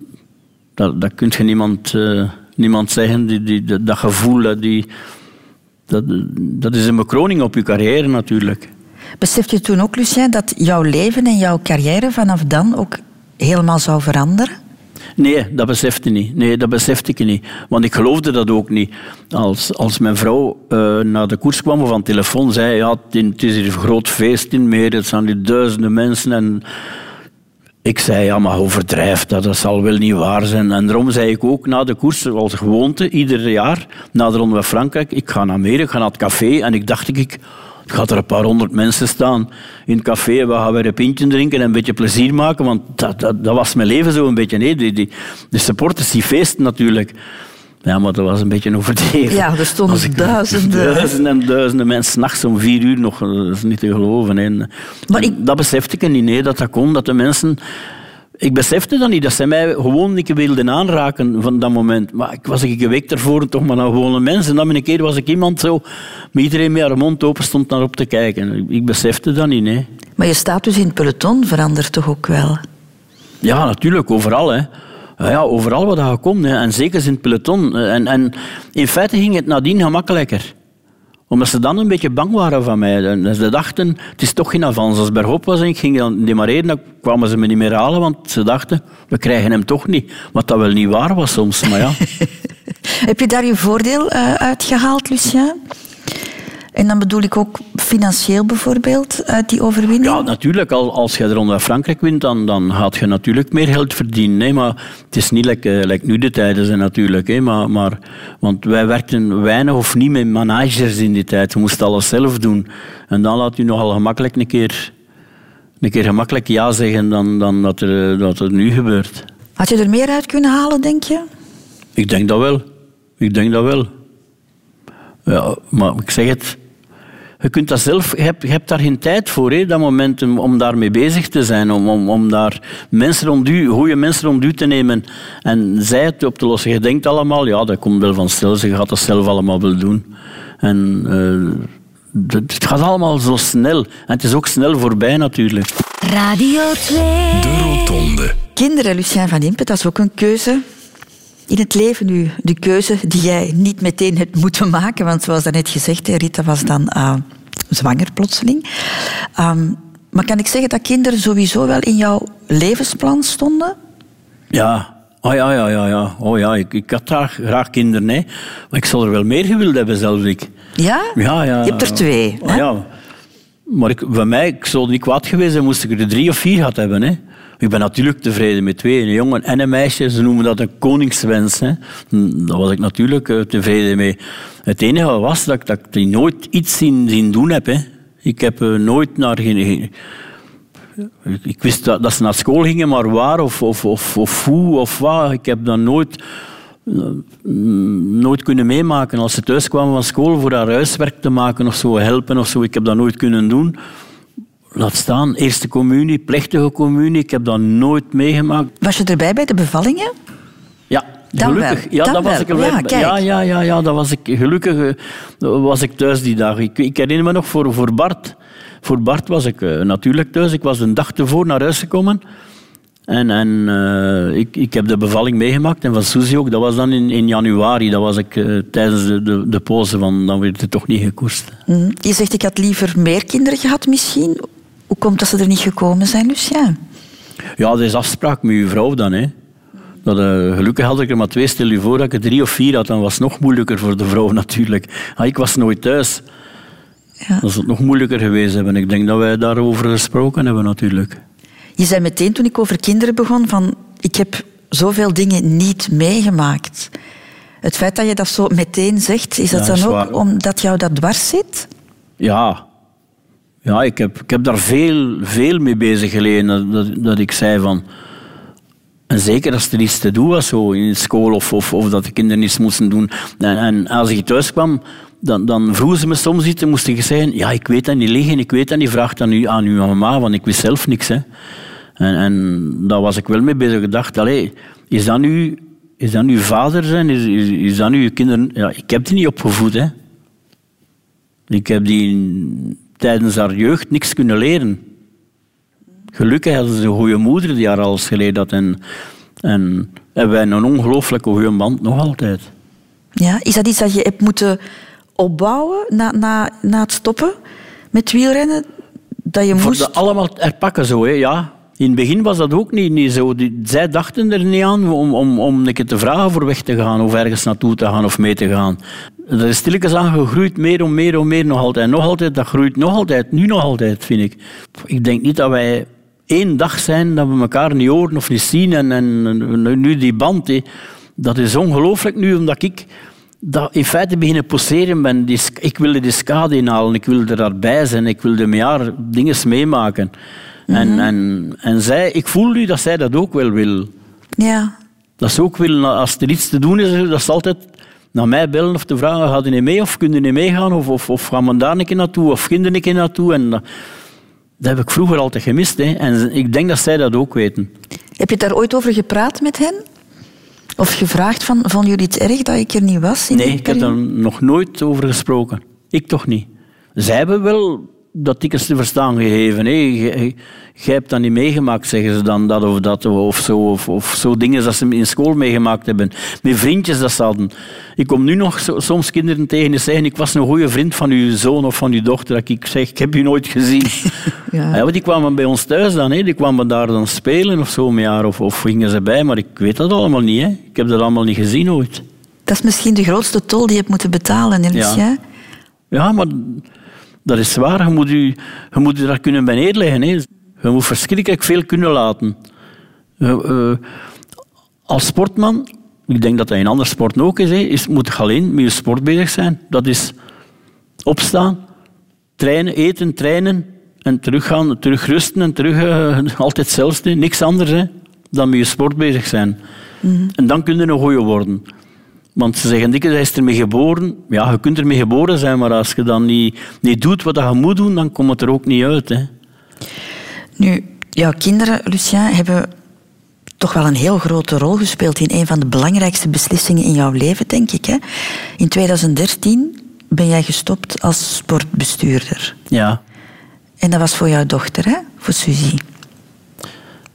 dat, dat kun je niemand, uh, niemand zeggen. Die, die, dat, gevoel, die, dat, dat is een bekroning op je carrière natuurlijk. Besef je toen ook, Lucien, dat jouw leven en jouw carrière vanaf dan ook helemaal zou veranderen? Nee, dat besefte niet. Nee, dat besefte ik niet. Want ik geloofde dat ook niet. Als, als mijn vrouw uh, naar de koers kwam of aan telefoon zei... Ja, het is hier een groot feest in Meer, het zijn hier duizenden mensen... En ik zei, ja, maar overdrijf dat, dat zal wel niet waar zijn. En daarom zei ik ook na de koers, als gewoonte, ieder jaar, na de Ronde van Frankrijk, ik ga naar Meer, ik ga naar het café. En ik dacht, ik, gaat er een paar honderd mensen staan in het café. We gaan weer een pintje drinken en een beetje plezier maken. Want dat, dat, dat was mijn leven zo een beetje. Nee, die, die, de supporters die feesten natuurlijk. Ja, maar dat was een beetje overdreven. Ja, er stonden duizenden. Duizenden en duizenden mensen, nachts om vier uur nog. Dat is niet te geloven. Hè. Maar ik... Dat besefte ik niet, nee, dat dat kon. Dat de mensen ik besefte dat niet, dat ze mij gewoon wilden aanraken van dat moment. Maar ik was een week ervoor toch maar een gewone mens. En dan een keer was ik iemand zo, met iedereen met haar mond open stond naar op te kijken. Ik besefte dat niet, nee. Maar je status in het peloton verandert toch ook wel? Ja, natuurlijk, overal. Hè. Ja, overal waar je komt. Hè. En zeker in het peloton. En, en in feite ging het nadien gemakkelijker omdat ze dan een beetje bang waren van mij. En ze dachten, het is toch geen avans. Als bergop was en ik ging dan demareren, dan kwamen ze me niet meer halen, want ze dachten, we krijgen hem toch niet. Wat dat wel niet waar was soms, maar ja. Heb je daar je voordeel uh, uitgehaald, Lucien? En dan bedoel ik ook financieel bijvoorbeeld, uit die overwinning? Ja, natuurlijk. Als je de Ronde Frankrijk wint, dan, dan gaat je natuurlijk meer geld verdienen. Nee, maar het is niet lekker nu de tijden zijn natuurlijk. Hè, maar, maar, want wij werkten weinig of niet met managers in die tijd. We moesten alles zelf doen. En dan laat u nogal gemakkelijk een keer, een keer gemakkelijk ja zeggen dan, dan dat, er, dat het nu gebeurt. Had je er meer uit kunnen halen, denk je? Ik denk dat wel. Ik denk dat wel. Ja, maar ik zeg het, je kunt dat zelf, je hebt, je hebt daar geen tijd voor, hè, dat moment om daarmee bezig te zijn, om, om, om daar mensen rond u, goede mensen rond u te nemen en zij het op te lossen. Je denkt allemaal, ja, dat komt wel van stil, ze gaat dat zelf allemaal wel doen. En uh, het gaat allemaal zo snel. En het is ook snel voorbij natuurlijk. Radio 2. De Rotonde. Kinderen, Lucien van Impe, dat is ook een keuze in het leven nu de keuze die jij niet meteen hebt moeten maken? Want zoals net gezegd, Rita was dan uh, zwanger plotseling. Um, maar kan ik zeggen dat kinderen sowieso wel in jouw levensplan stonden? Ja, Oh ja, ja, ja. ja. Oh ja, ik, ik had graag, graag kinderen. Hè. Maar ik zou er wel meer gewild hebben, zelfs ik. Ja? Ja, ja. Je hebt er twee. Oh, ja. Maar ik, bij mij, ik zou niet kwaad geweest zijn, moest ik er drie of vier gehad hebben. Hè. Ik ben natuurlijk tevreden met twee, een jongen en een meisje. Ze noemen dat een koningswens. Hè. Daar was ik natuurlijk eh, tevreden mee. Het enige was dat, ik nooit iets zien, zien doen heb. Hè. Ik heb uh, nooit naar... Geen, ik wist dat, dat, ze naar school gingen, maar waar of, of, of, of hoe of wat. Ik heb dat nooit, eh, nooit kunnen meemaken. Als ze thuis kwamen van school voor haar huiswerk te maken of zo, helpen of zo, ik heb dat nooit kunnen doen. Laat staan, eerste communie, plechtige communie. Ik heb dat nooit meegemaakt. Was je erbij bij de bevallingen? Ja, gelukkig. Ja, dat was ik. Ja, ja, ja, ja, ja, dat was ik. Gelukkig eh, was ik thuis die dag. Ik, ik herinner me nog voor, voor Bart. Voor Bart was ik uh, natuurlijk thuis. Ik was een dag tevoren naar huis gekomen. En, en uh, ik, ik heb de bevalling meegemaakt. En van Suzy ook. Dat was dan in, in januari. Dat was ik uh, tijdens de, de, de pauze van... Dan werd het toch niet gekoerst. Mm. Je zegt, ik had liever meer kinderen gehad misschien. Hoe komt dat ze er niet gekomen zijn, Lucien? Ja, dat is afspraak met uw vrouw dan. Hè. Dat, uh, gelukkig had ik er maar twee. Stel je voor dat ik er drie of vier had, dan was het nog moeilijker voor de vrouw natuurlijk. Ah, ik was nooit thuis. Ja. Dat is het nog moeilijker geweest hebben. Ik denk dat wij daarover gesproken hebben natuurlijk. Je zei meteen toen ik over kinderen begon van ik heb zoveel dingen niet meegemaakt. Het feit dat je dat zo meteen zegt, is dat dan ook omdat jou dat dwars zit? Ja, ja, ik heb, ik heb daar veel, veel mee bezig geleden. Dat, dat, ik zei van... En zeker als er iets te doen was zo in school of, of, of dat de kinderen iets moesten doen. En, als ik thuis kwam, dan, dan vroegen ze me soms iets en moest ik zeggen... Ja, ik weet dat niet liggen, ik weet dat niet. Vraag dan aan uw mama, want ik wist zelf niks. Hè. En, en daar was ik wel mee bezig. Ik dacht, is dat nu... Is dat nu vader zijn? Is, is, is dat nu je kinderen... Ja, ik heb die niet opgevoed, hè. Ik heb die tijdens haar jeugd niks kunnen leren. Gelukkig hadden ze een goede moeder die haar alles geleerd had. En, en hebben wij een ongelooflijke goede band nog altijd. Ja, is dat iets dat je hebt moeten opbouwen na, na, na het stoppen met wielrennen? Dat je moest... Voor allemaal herpakken zo, hè, ja. In het begin was dat ook niet, niet zo. zij dachten er niet aan om, om, om een te vragen voor weg te gaan of ergens naartoe te gaan of mee te gaan. Dat is stilletjes aan gegroeid, meer om meer om meer nog altijd. Nog altijd, dat groeit nog altijd, nu nog altijd, vind ik. Ik denk niet dat wij één dag zijn dat we elkaar niet horen of niet zien. En, en nu die band, dat is ongelooflijk nu, omdat ik dat in feite beginnen poseren ben. Ik wilde die skade inhalen, ik wilde daarbij zijn, ik wilde met dingen meemaken. En, mhm. en, en zij, ik voel nu dat zij dat ook wel wil. Ja. Dat ze ook wil, als er iets te doen is, dat ze altijd naar mij bellen of te vragen, gaat u niet mee of kun je niet meegaan? Of, of, of gaan we daar een keer naartoe? Of kinderen een keer naartoe? En dat, dat heb ik vroeger altijd gemist. Hè. En ik denk dat zij dat ook weten. Heb je daar ooit over gepraat met hen? Of gevraagd van, van jullie het erg dat ik er niet was? nee, ik heb daar nog nooit over gesproken. Ik toch niet. Zij hebben wel dat dikwijls te verstaan gegeven. Hè. Jij hebt dat niet meegemaakt, zeggen ze dan, dat of dat, of zo. Of, of zo dingen dat ze in school meegemaakt hebben. Met vriendjes dat ze hadden. Ik kom nu nog soms kinderen tegen die zeggen, ik was een goede vriend van uw zoon of van uw dochter. Dat ik zeg, ik heb je nooit gezien. ja. ja die kwamen bij ons thuis dan, hè. die kwamen daar dan spelen of zo, jaar, of, of gingen ze bij. Maar ik weet dat allemaal niet. Hè. Ik heb dat allemaal niet gezien ooit. Dat is misschien de grootste tol die je hebt moeten betalen, hè, ja. ja, maar dat is zwaar. Je moet je, je, moet je daar kunnen bij neerleggen. Hè. Je moet verschrikkelijk veel kunnen laten. Uh, als sportman, ik denk dat dat in andere sporten ook is, hè, is moet je alleen met je sport bezig zijn. Dat is opstaan, trainen, eten, trainen en teruggaan, terug rusten en terug uh, altijd hetzelfde. Niks anders hè, dan met je sport bezig zijn. Mm En dan kun je een goeie worden. Want ze zeggen dikke, hij is ermee geboren. Ja, je kunt ermee geboren zijn, maar als je dan niet, niet doet wat je moet doen, dan komt het er ook niet uit. Hè. Nu, jouw kinderen, Lucien, hebben toch wel een heel grote rol gespeeld in een van de belangrijkste beslissingen in jouw leven, denk ik. Hè? In 2013 ben jij gestopt als sportbestuurder. Ja. En dat was voor jouw dochter, hè? voor Suzy.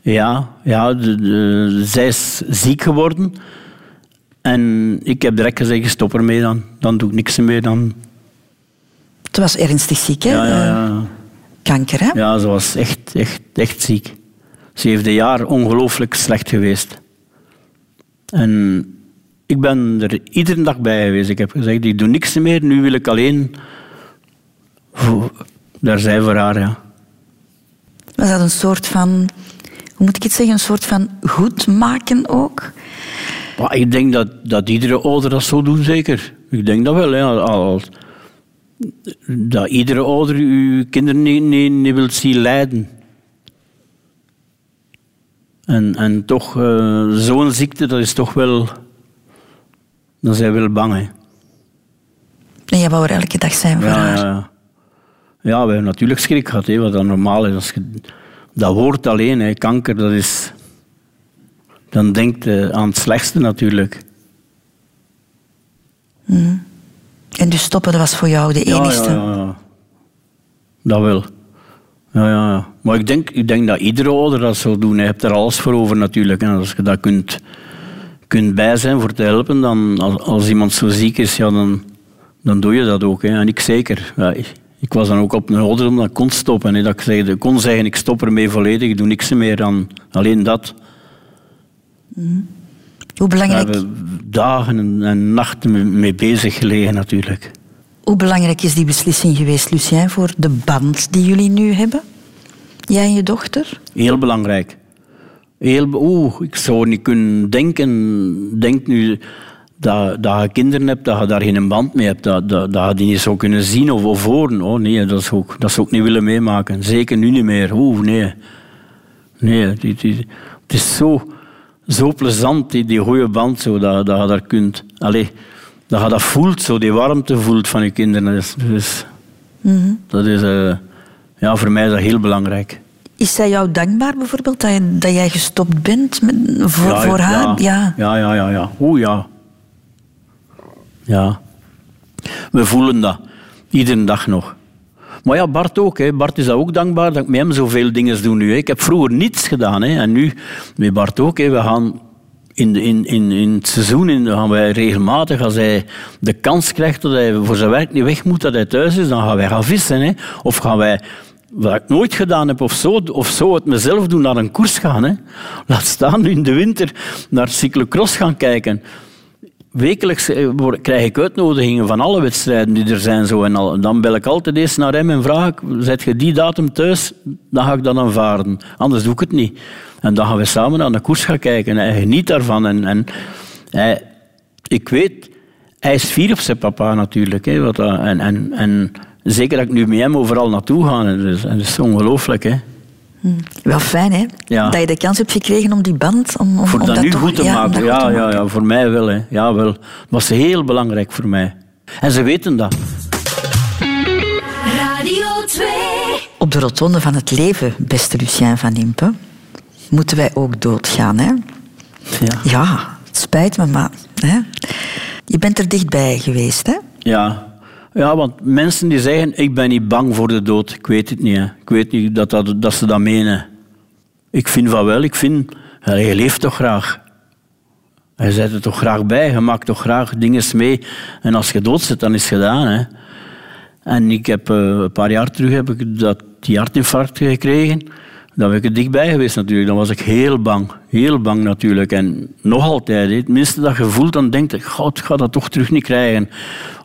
Ja, ja de, zij is ziek geworden. En ik heb direct gezegd, stop ermee dan. Dan doe ik niks meer. Dan... Het was ernstig ziek, hè? Ja, ja, ja. Kanker, hè? Ja, ze was echt, echt, echt ziek. Ze heeft een jaar ongelooflijk slecht geweest. En ik ben er iedere dag bij geweest. Ik heb gezegd, ik doe niks meer. Nu wil ik alleen daar zijn voor haar, ja. Was dat een soort van, hoe moet ik het zeggen, een soort van goed maken ook? Maar ik denk dat, dat iedere ouder dat zo doet, zeker. Ik denk dat wel. Als, dat iedere ouder uw kinderen niet, niet, niet wil zien lijden. En, en toch, uh, zo'n ziekte, dat is toch wel... Dan zijn we wel bang, hè. En jij wou er elke dag zijn voor ja, haar? Ja, ja, we hebben natuurlijk schrik gehad, hè, wat dan normaal is. Als je, dat woord alleen, hè, kanker, dat is dan denkt je aan het slechtste natuurlijk. Mm. En dus stoppen, dat was voor jou de enige? Ja, ja, ja. Dat wel. Ja, ja, Maar ik denk, ik denk dat iedere ouder dat zou doen. Je hebt er alles voor over natuurlijk. En als je dat kunt, kunt bij zijn voor te helpen, dan als, als iemand zo ziek is, ja, dan, dan doe je dat ook. Hè. En ik zeker. Ja, ik, ik, was dan ook op een ouder om dat kon stoppen. Hè. Dat ik zei, kon zeggen, ik stop ermee volledig, ik doe niks meer dan alleen dat. Mm. Hoe belangrijk... Daar hebben we dagen en nachten mee bezig gelegen natuurlijk. Hoe belangrijk is die beslissing geweest, Lucien, voor de band die jullie nu hebben? Jij en je dochter? Heel belangrijk. Heel, oeh, ik zou niet kunnen denken. Denk nu dat, dat je kinderen hebt, dat je daar geen band mee hebt. Dat, dat, dat je die niet zou kunnen zien of, of horen. Oh nee, dat zou, ik, dat zou ik niet willen meemaken. Zeker nu niet meer. Oeh, nee. Nee, het is zo zo plezant, die, die goede band, zo, dat, dat je daar kunt... Allez, dat je dat voelt, zo, die warmte voelt van je kinderen. Dus, dus mm Dat is... Uh, ja, voor mij is dat heel belangrijk. Is zij jou dankbaar bijvoorbeeld dat, je, dat jij gestopt bent met, voor, voor haar? Ja. ja, ja, ja. ja. Oeh, ja. Ja. We voelen dat. Iedere dag nog. Maar ja, Bart ook. Hè. Bart is ook dankbaar dat ik met hem zoveel dingen doe nu. Hè. Ik heb vroeger niets gedaan. Hè. En nu met Bart ook. Hè. We gaan in, in, in, in het seizoen in, gaan wij regelmatig, als hij de kans krijgt dat hij voor zijn werk niet weg moet, dat hij thuis is, dan gaan wij gaan vissen. Hè. Of gaan wij, wat ik nooit gedaan heb, of zo, of zo het mezelf doen, naar een koers gaan. Hè. Laat staan nu in de winter naar cyclocross gaan kijken wekelijks eh, krijg ik uitnodigingen van alle wedstrijden die er zijn. Zo. En dan bel ik altijd eens naar hem en vraag ik, zet je die datum thuis? Dan ga ik dat aanvaarden. Anders doe ik het niet. En dan gaan we samen naar de koers gaan kijken. En hij geniet daarvan. En, en hij, ik weet, hij is fier op zijn papa natuurlijk. Hè, wat, en, en, en zeker dat ik nu met hem overal naartoe ga. Dat is, dat is ongelooflijk. Hè. Hm. Wel fijn, hè? Dat je de kans hebt gekregen om die band... Om, om, voor om dat, dat nu goed te maken. Ja, ja, ja, voor mij wel. Hè. Ja, wel. Dat was heel belangrijk voor mij. En ze weten dat. Radio 2. Op de rotonde van het leven, beste Lucien van Impe, moeten wij ook doodgaan, hè? Ja. Ja, het spijt me, maar... Hè? Je bent er dichtbij geweest, hè? Ja. Ja, want mensen die zeggen, ik ben niet bang voor de dood. Ik weet het niet. Hè. Ik weet niet dat, dat, dat ze dat menen. Ik vind van wel. Ik vind, je leeft toch graag. Je zet er toch graag bij. Je maakt toch graag dingen mee. En als je dood zit, dan is het gedaan. Hè. En ik heb, uh, een paar jaar terug heb ik dat, die hartinfarct gekregen. Dan ben ik er dichtbij geweest natuurlijk. Dan was ik heel bang. Heel bang natuurlijk. En nog altijd. Het minste dat je voelt, dan denk ik, god, ik ga dat toch terug niet krijgen.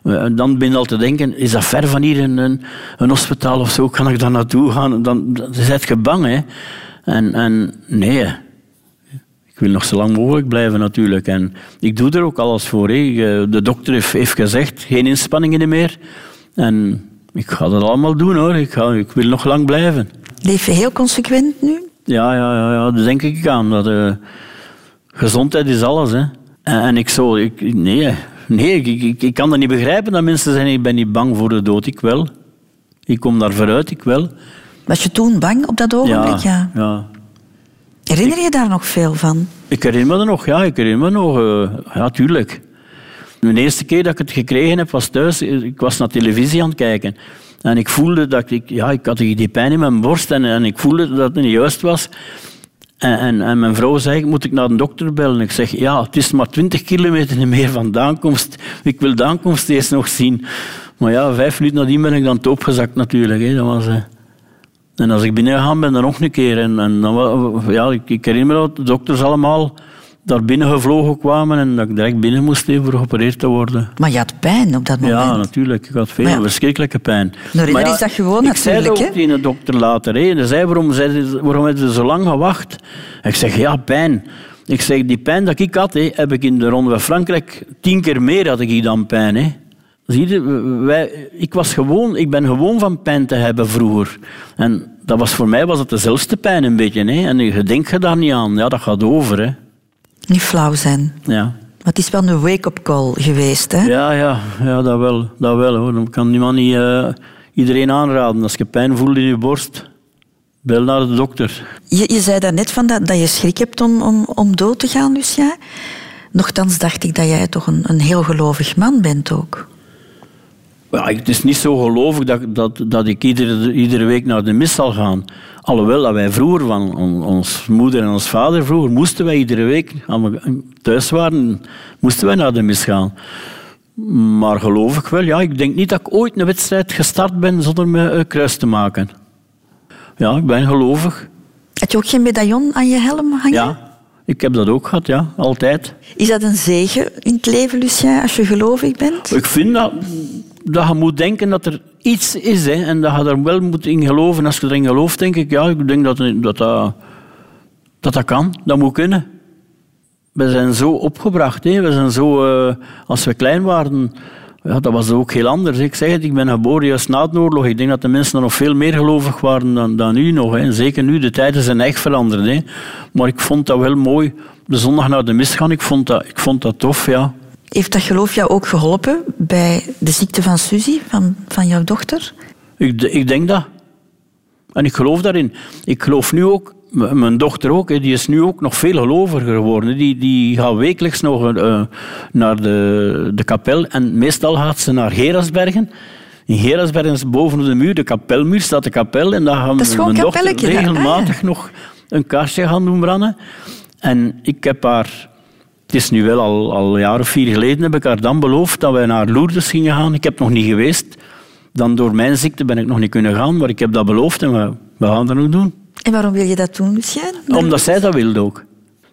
Eh, en dan ben je al te denken, is dat ver van hier een, een, hospitaal of zo? Kan ik daar naartoe gaan? Dan, dan zit je bang, hè. En, en nee, ik wil nog zo lang mogelijk blijven natuurlijk. En ik doe er ook alles voor. Hè. De dokter heeft, heeft gezegd, geen inspanningen meer. En ik ga dat allemaal doen hoor. Ik, ga, ik wil nog lang blijven. Leef je heel consequent nu? Ja, ja, ja, ja daar denk ik aan. Dat, uh, gezondheid is alles. Hè. En, en ik zo, ik, nee, nee ik, ik, ik, kan dat niet begrijpen dat mensen zeggen: ik ben niet bang voor de dood. Ik wel. Ik kom daar vooruit, ik wel. Was je toen bang op dat ogenblik? Ja. ja. Herinner je daar nog veel van? Ik herinner me er nog, ja. Ik herinner me nog, uh, ja, tuurlijk. De eerste keer dat ik het gekregen heb, was thuis. Ik was naar televisie aan het kijken. En ik voelde dat ik... Ja, ik had die pijn in mijn borst en, ik voelde dat het niet juist was. En, mijn vrouw zei, moet ik naar de dokter bellen? Ik zeg, ja, het is maar 20 kilometer meer van. Ik wil de aankomst eerst nog zien. Maar ja, vijf minuten nadien ben ik dan opgezakt natuurlijk. Hè. Dat was, uh... En als ik binnen gegaan ben, dan nog een keer. En, en dan, ja, ik, ik herinner me dat de dokters allemaal daar binnen gevlogen kwamen en dat ik direct binnen moest even geopereerd te worden. Maar je had pijn op dat moment? Ja, natuurlijk. Ik had veel, verschrikkelijke pijn. Nou, maar ja, is dat gewoon ik natuurlijk. Ik zei ook tegen de dokter later. Hè. Hij zei, waarom, zei, waarom hebben ze zo lang gewacht? Ik zeg, ja, pijn. Ik zeg, die pijn dat ik had, heb ik in de Ronde van Frankrijk tien keer meer had ik dan pijn. Zie je, wij, ik, was gewoon, ik ben gewoon van pijn te hebben vroeger. En dat was, voor mij was het dezelfde pijn een beetje. Hè. En je denkt je daar niet aan. Ja, dat gaat over. Hè. Niet flauw zijn. Ja. Maar het is wel een wake-up call geweest, hè? Ja, ja, ja dat wel. Dat wel hoor. Dan kan niemand niet uh, iedereen aanraden. Als je pijn voelt in je borst, bel naar de dokter. Je, je zei daarnet van dat, dat je schrik hebt om, om, om dood te gaan, Lucia. Nochtans dacht ik dat jij toch een, een heel gelovig man bent ook. Ja, het is niet zo gelovig dat, dat, dat ik iedere, iedere week naar de mis zal gaan. Alhoewel dat wij vroeger, van ons moeder en ons vader vroeger, moesten wij iedere week, als we thuis waren, moesten wij naar de mis gaan. Maar geloof ik wel, ja. Ik denk niet dat ik ooit een wedstrijd gestart ben zonder me een kruis te maken. Ja, ik ben gelovig. Had je ook geen medaillon aan je helm hangen? Ja, ik heb dat ook gehad, ja. Altijd. Is dat een zegen in het leven, Lucien, als je gelovig bent? Ik vind dat dat je moet denken dat er iets is hè, en dat je er wel moet in geloven. Als je erin gelooft, denk ik, ja, ik denk dat dat, dat, dat, kan. Dat moet kunnen. We zijn zo opgebracht. Hè. We zijn zo, uh, als we klein waren, ja, dat was ook heel anders. Ik zeg het, ik ben geboren juist na de oorlog. Ik denk dat de mensen nog veel meer gelovig waren dan, dan nu nog. Hè. Zeker nu, de tijden zijn echt veranderd. Hè. Maar ik vond dat wel mooi. De zondag naar de mis gaan, ik vond dat, ik vond dat tof, ja. Heeft dat geloof jou ook geholpen bij de ziekte van Suzy, van, van jouw dochter? Ik, ik denk dat. En ik geloof daarin. Ik geloof nu ook, mijn dochter ook, die is nu ook nog veel geloviger geworden. Die, die gaat wekelijks nog uh, naar de, de kapel en meestal gaat ze naar Gerasbergen. In Gerasbergen is boven de muur, de kapelmuur, staat de kapel. En daar gaan mijn dochter regelmatig ah, nog een kaarsje gaan doen branden. En ik heb haar het is nu wel al, al een jaar of vier geleden heb ik haar dan beloofd dat wij naar Lourdes gingen gaan. Ik heb nog niet geweest. Dan door mijn ziekte ben ik nog niet kunnen gaan, maar ik heb dat beloofd en we, we gaan dat nog doen. En waarom wil je dat doen, Lucien? Omdat zij dat wilde ook.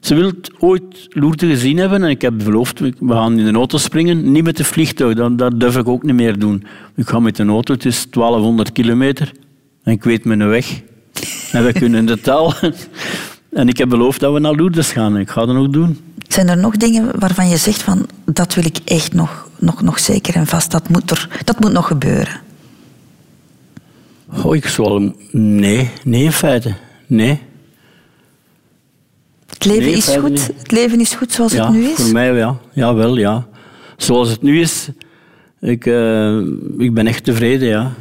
Ze wil ooit Lourdes gezien hebben en ik heb beloofd, we gaan in de auto springen, niet met de vliegtuig, dat, dat durf ik ook niet meer doen. Ik ga met de auto, het is 1200 kilometer en ik weet mijn weg. En we kunnen de taal. En ik heb beloofd dat we naar Lourdes gaan en ik ga dat ook doen. Zijn er nog dingen waarvan je zegt van dat wil ik echt nog, nog, nog zeker en vast, dat moet, er, dat moet nog gebeuren? Oh, ik zal... Nee, nee in feite. Nee. Het leven is goed? Het leven is goed zoals het nu is? voor mij ja. Ja, wel, ja. Zoals het nu is, ik, uh, ik ben echt tevreden, ja.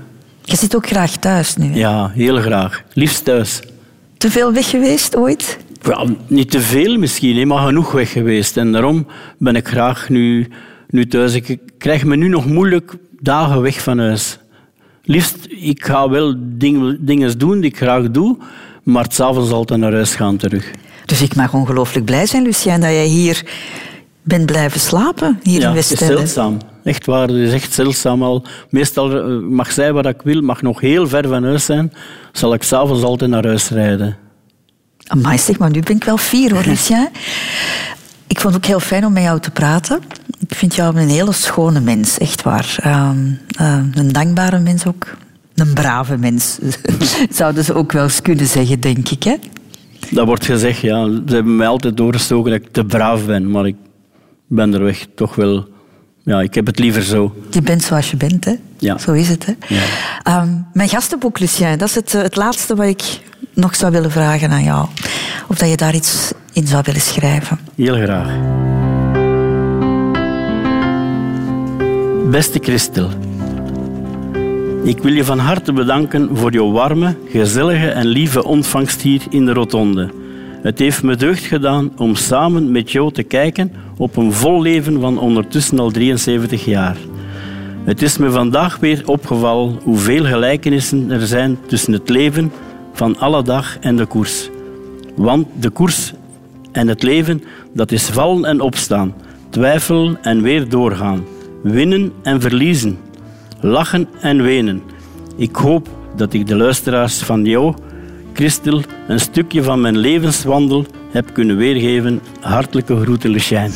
Je zit ook graag thuis nu? Ja, heel graag. Liefst thuis. Te veel weg geweest ooit? Ja, niet te veel misschien, maar genoeg weg geweest. En daarom ben ik graag nu, nu thuis. Ik krijg me nu nog moeilijk dagen weg van huis. Liefst, ik ga wel dingen doen die ik graag doe, maar s'avonds altijd naar huis gaan terug. Dus ik mag ongelooflijk blij zijn, Lucien, dat jij hier bent blijven slapen, hier ja, in Westende. het is zeldzaam. Echt waar, het is echt zeldzaam al. Meestal eh, mag zij wat ik wil, mag nog heel ver van huis zijn, zal ik s'avonds altijd naar huis rijden. Amai, zeg maar, nu ben ik wel fier hoor, Lucien. Ik vond het ook heel fijn om met jou te praten. Ik vind jou een hele schone mens, echt waar. Ehm, ehm, een dankbare mens ook. Een brave mens, zouden ze ook wel eens kunnen zeggen, denk ik. Hè? Dat wordt gezegd, ja. Ze hebben mij altijd doorgestoken dat ik te braaf ben, maar ik ben er weg toch wel... Ja, ik heb het liever zo. Je bent zoals je bent, hè? Ja. Zo is het, hè? Ja. Ehm, mijn gastenboek, Lucien, dat is het, eh, het laatste wat ik nog zou willen vragen aan jou. Of dat je daar iets in zou willen schrijven. Heel graag. Beste Christel, ik wil je van harte bedanken voor jouw warme, gezellige en lieve ontvangst hier in de Rotonde. Het heeft me deugd gedaan om samen met jou te kijken op een vol leven van ondertussen al 73 jaar. Het is me vandaag weer opgevallen hoeveel gelijkenissen er zijn tussen het leven van alle dag en de koers. Want de koers en het leven, dat is vallen en opstaan, twijfelen en weer doorgaan, winnen en verliezen, lachen en wenen. Ik hoop dat ik de luisteraars van jou, Christel, een stukje van mijn levenswandel heb kunnen weergeven. Hartelijke groeten, Lucien.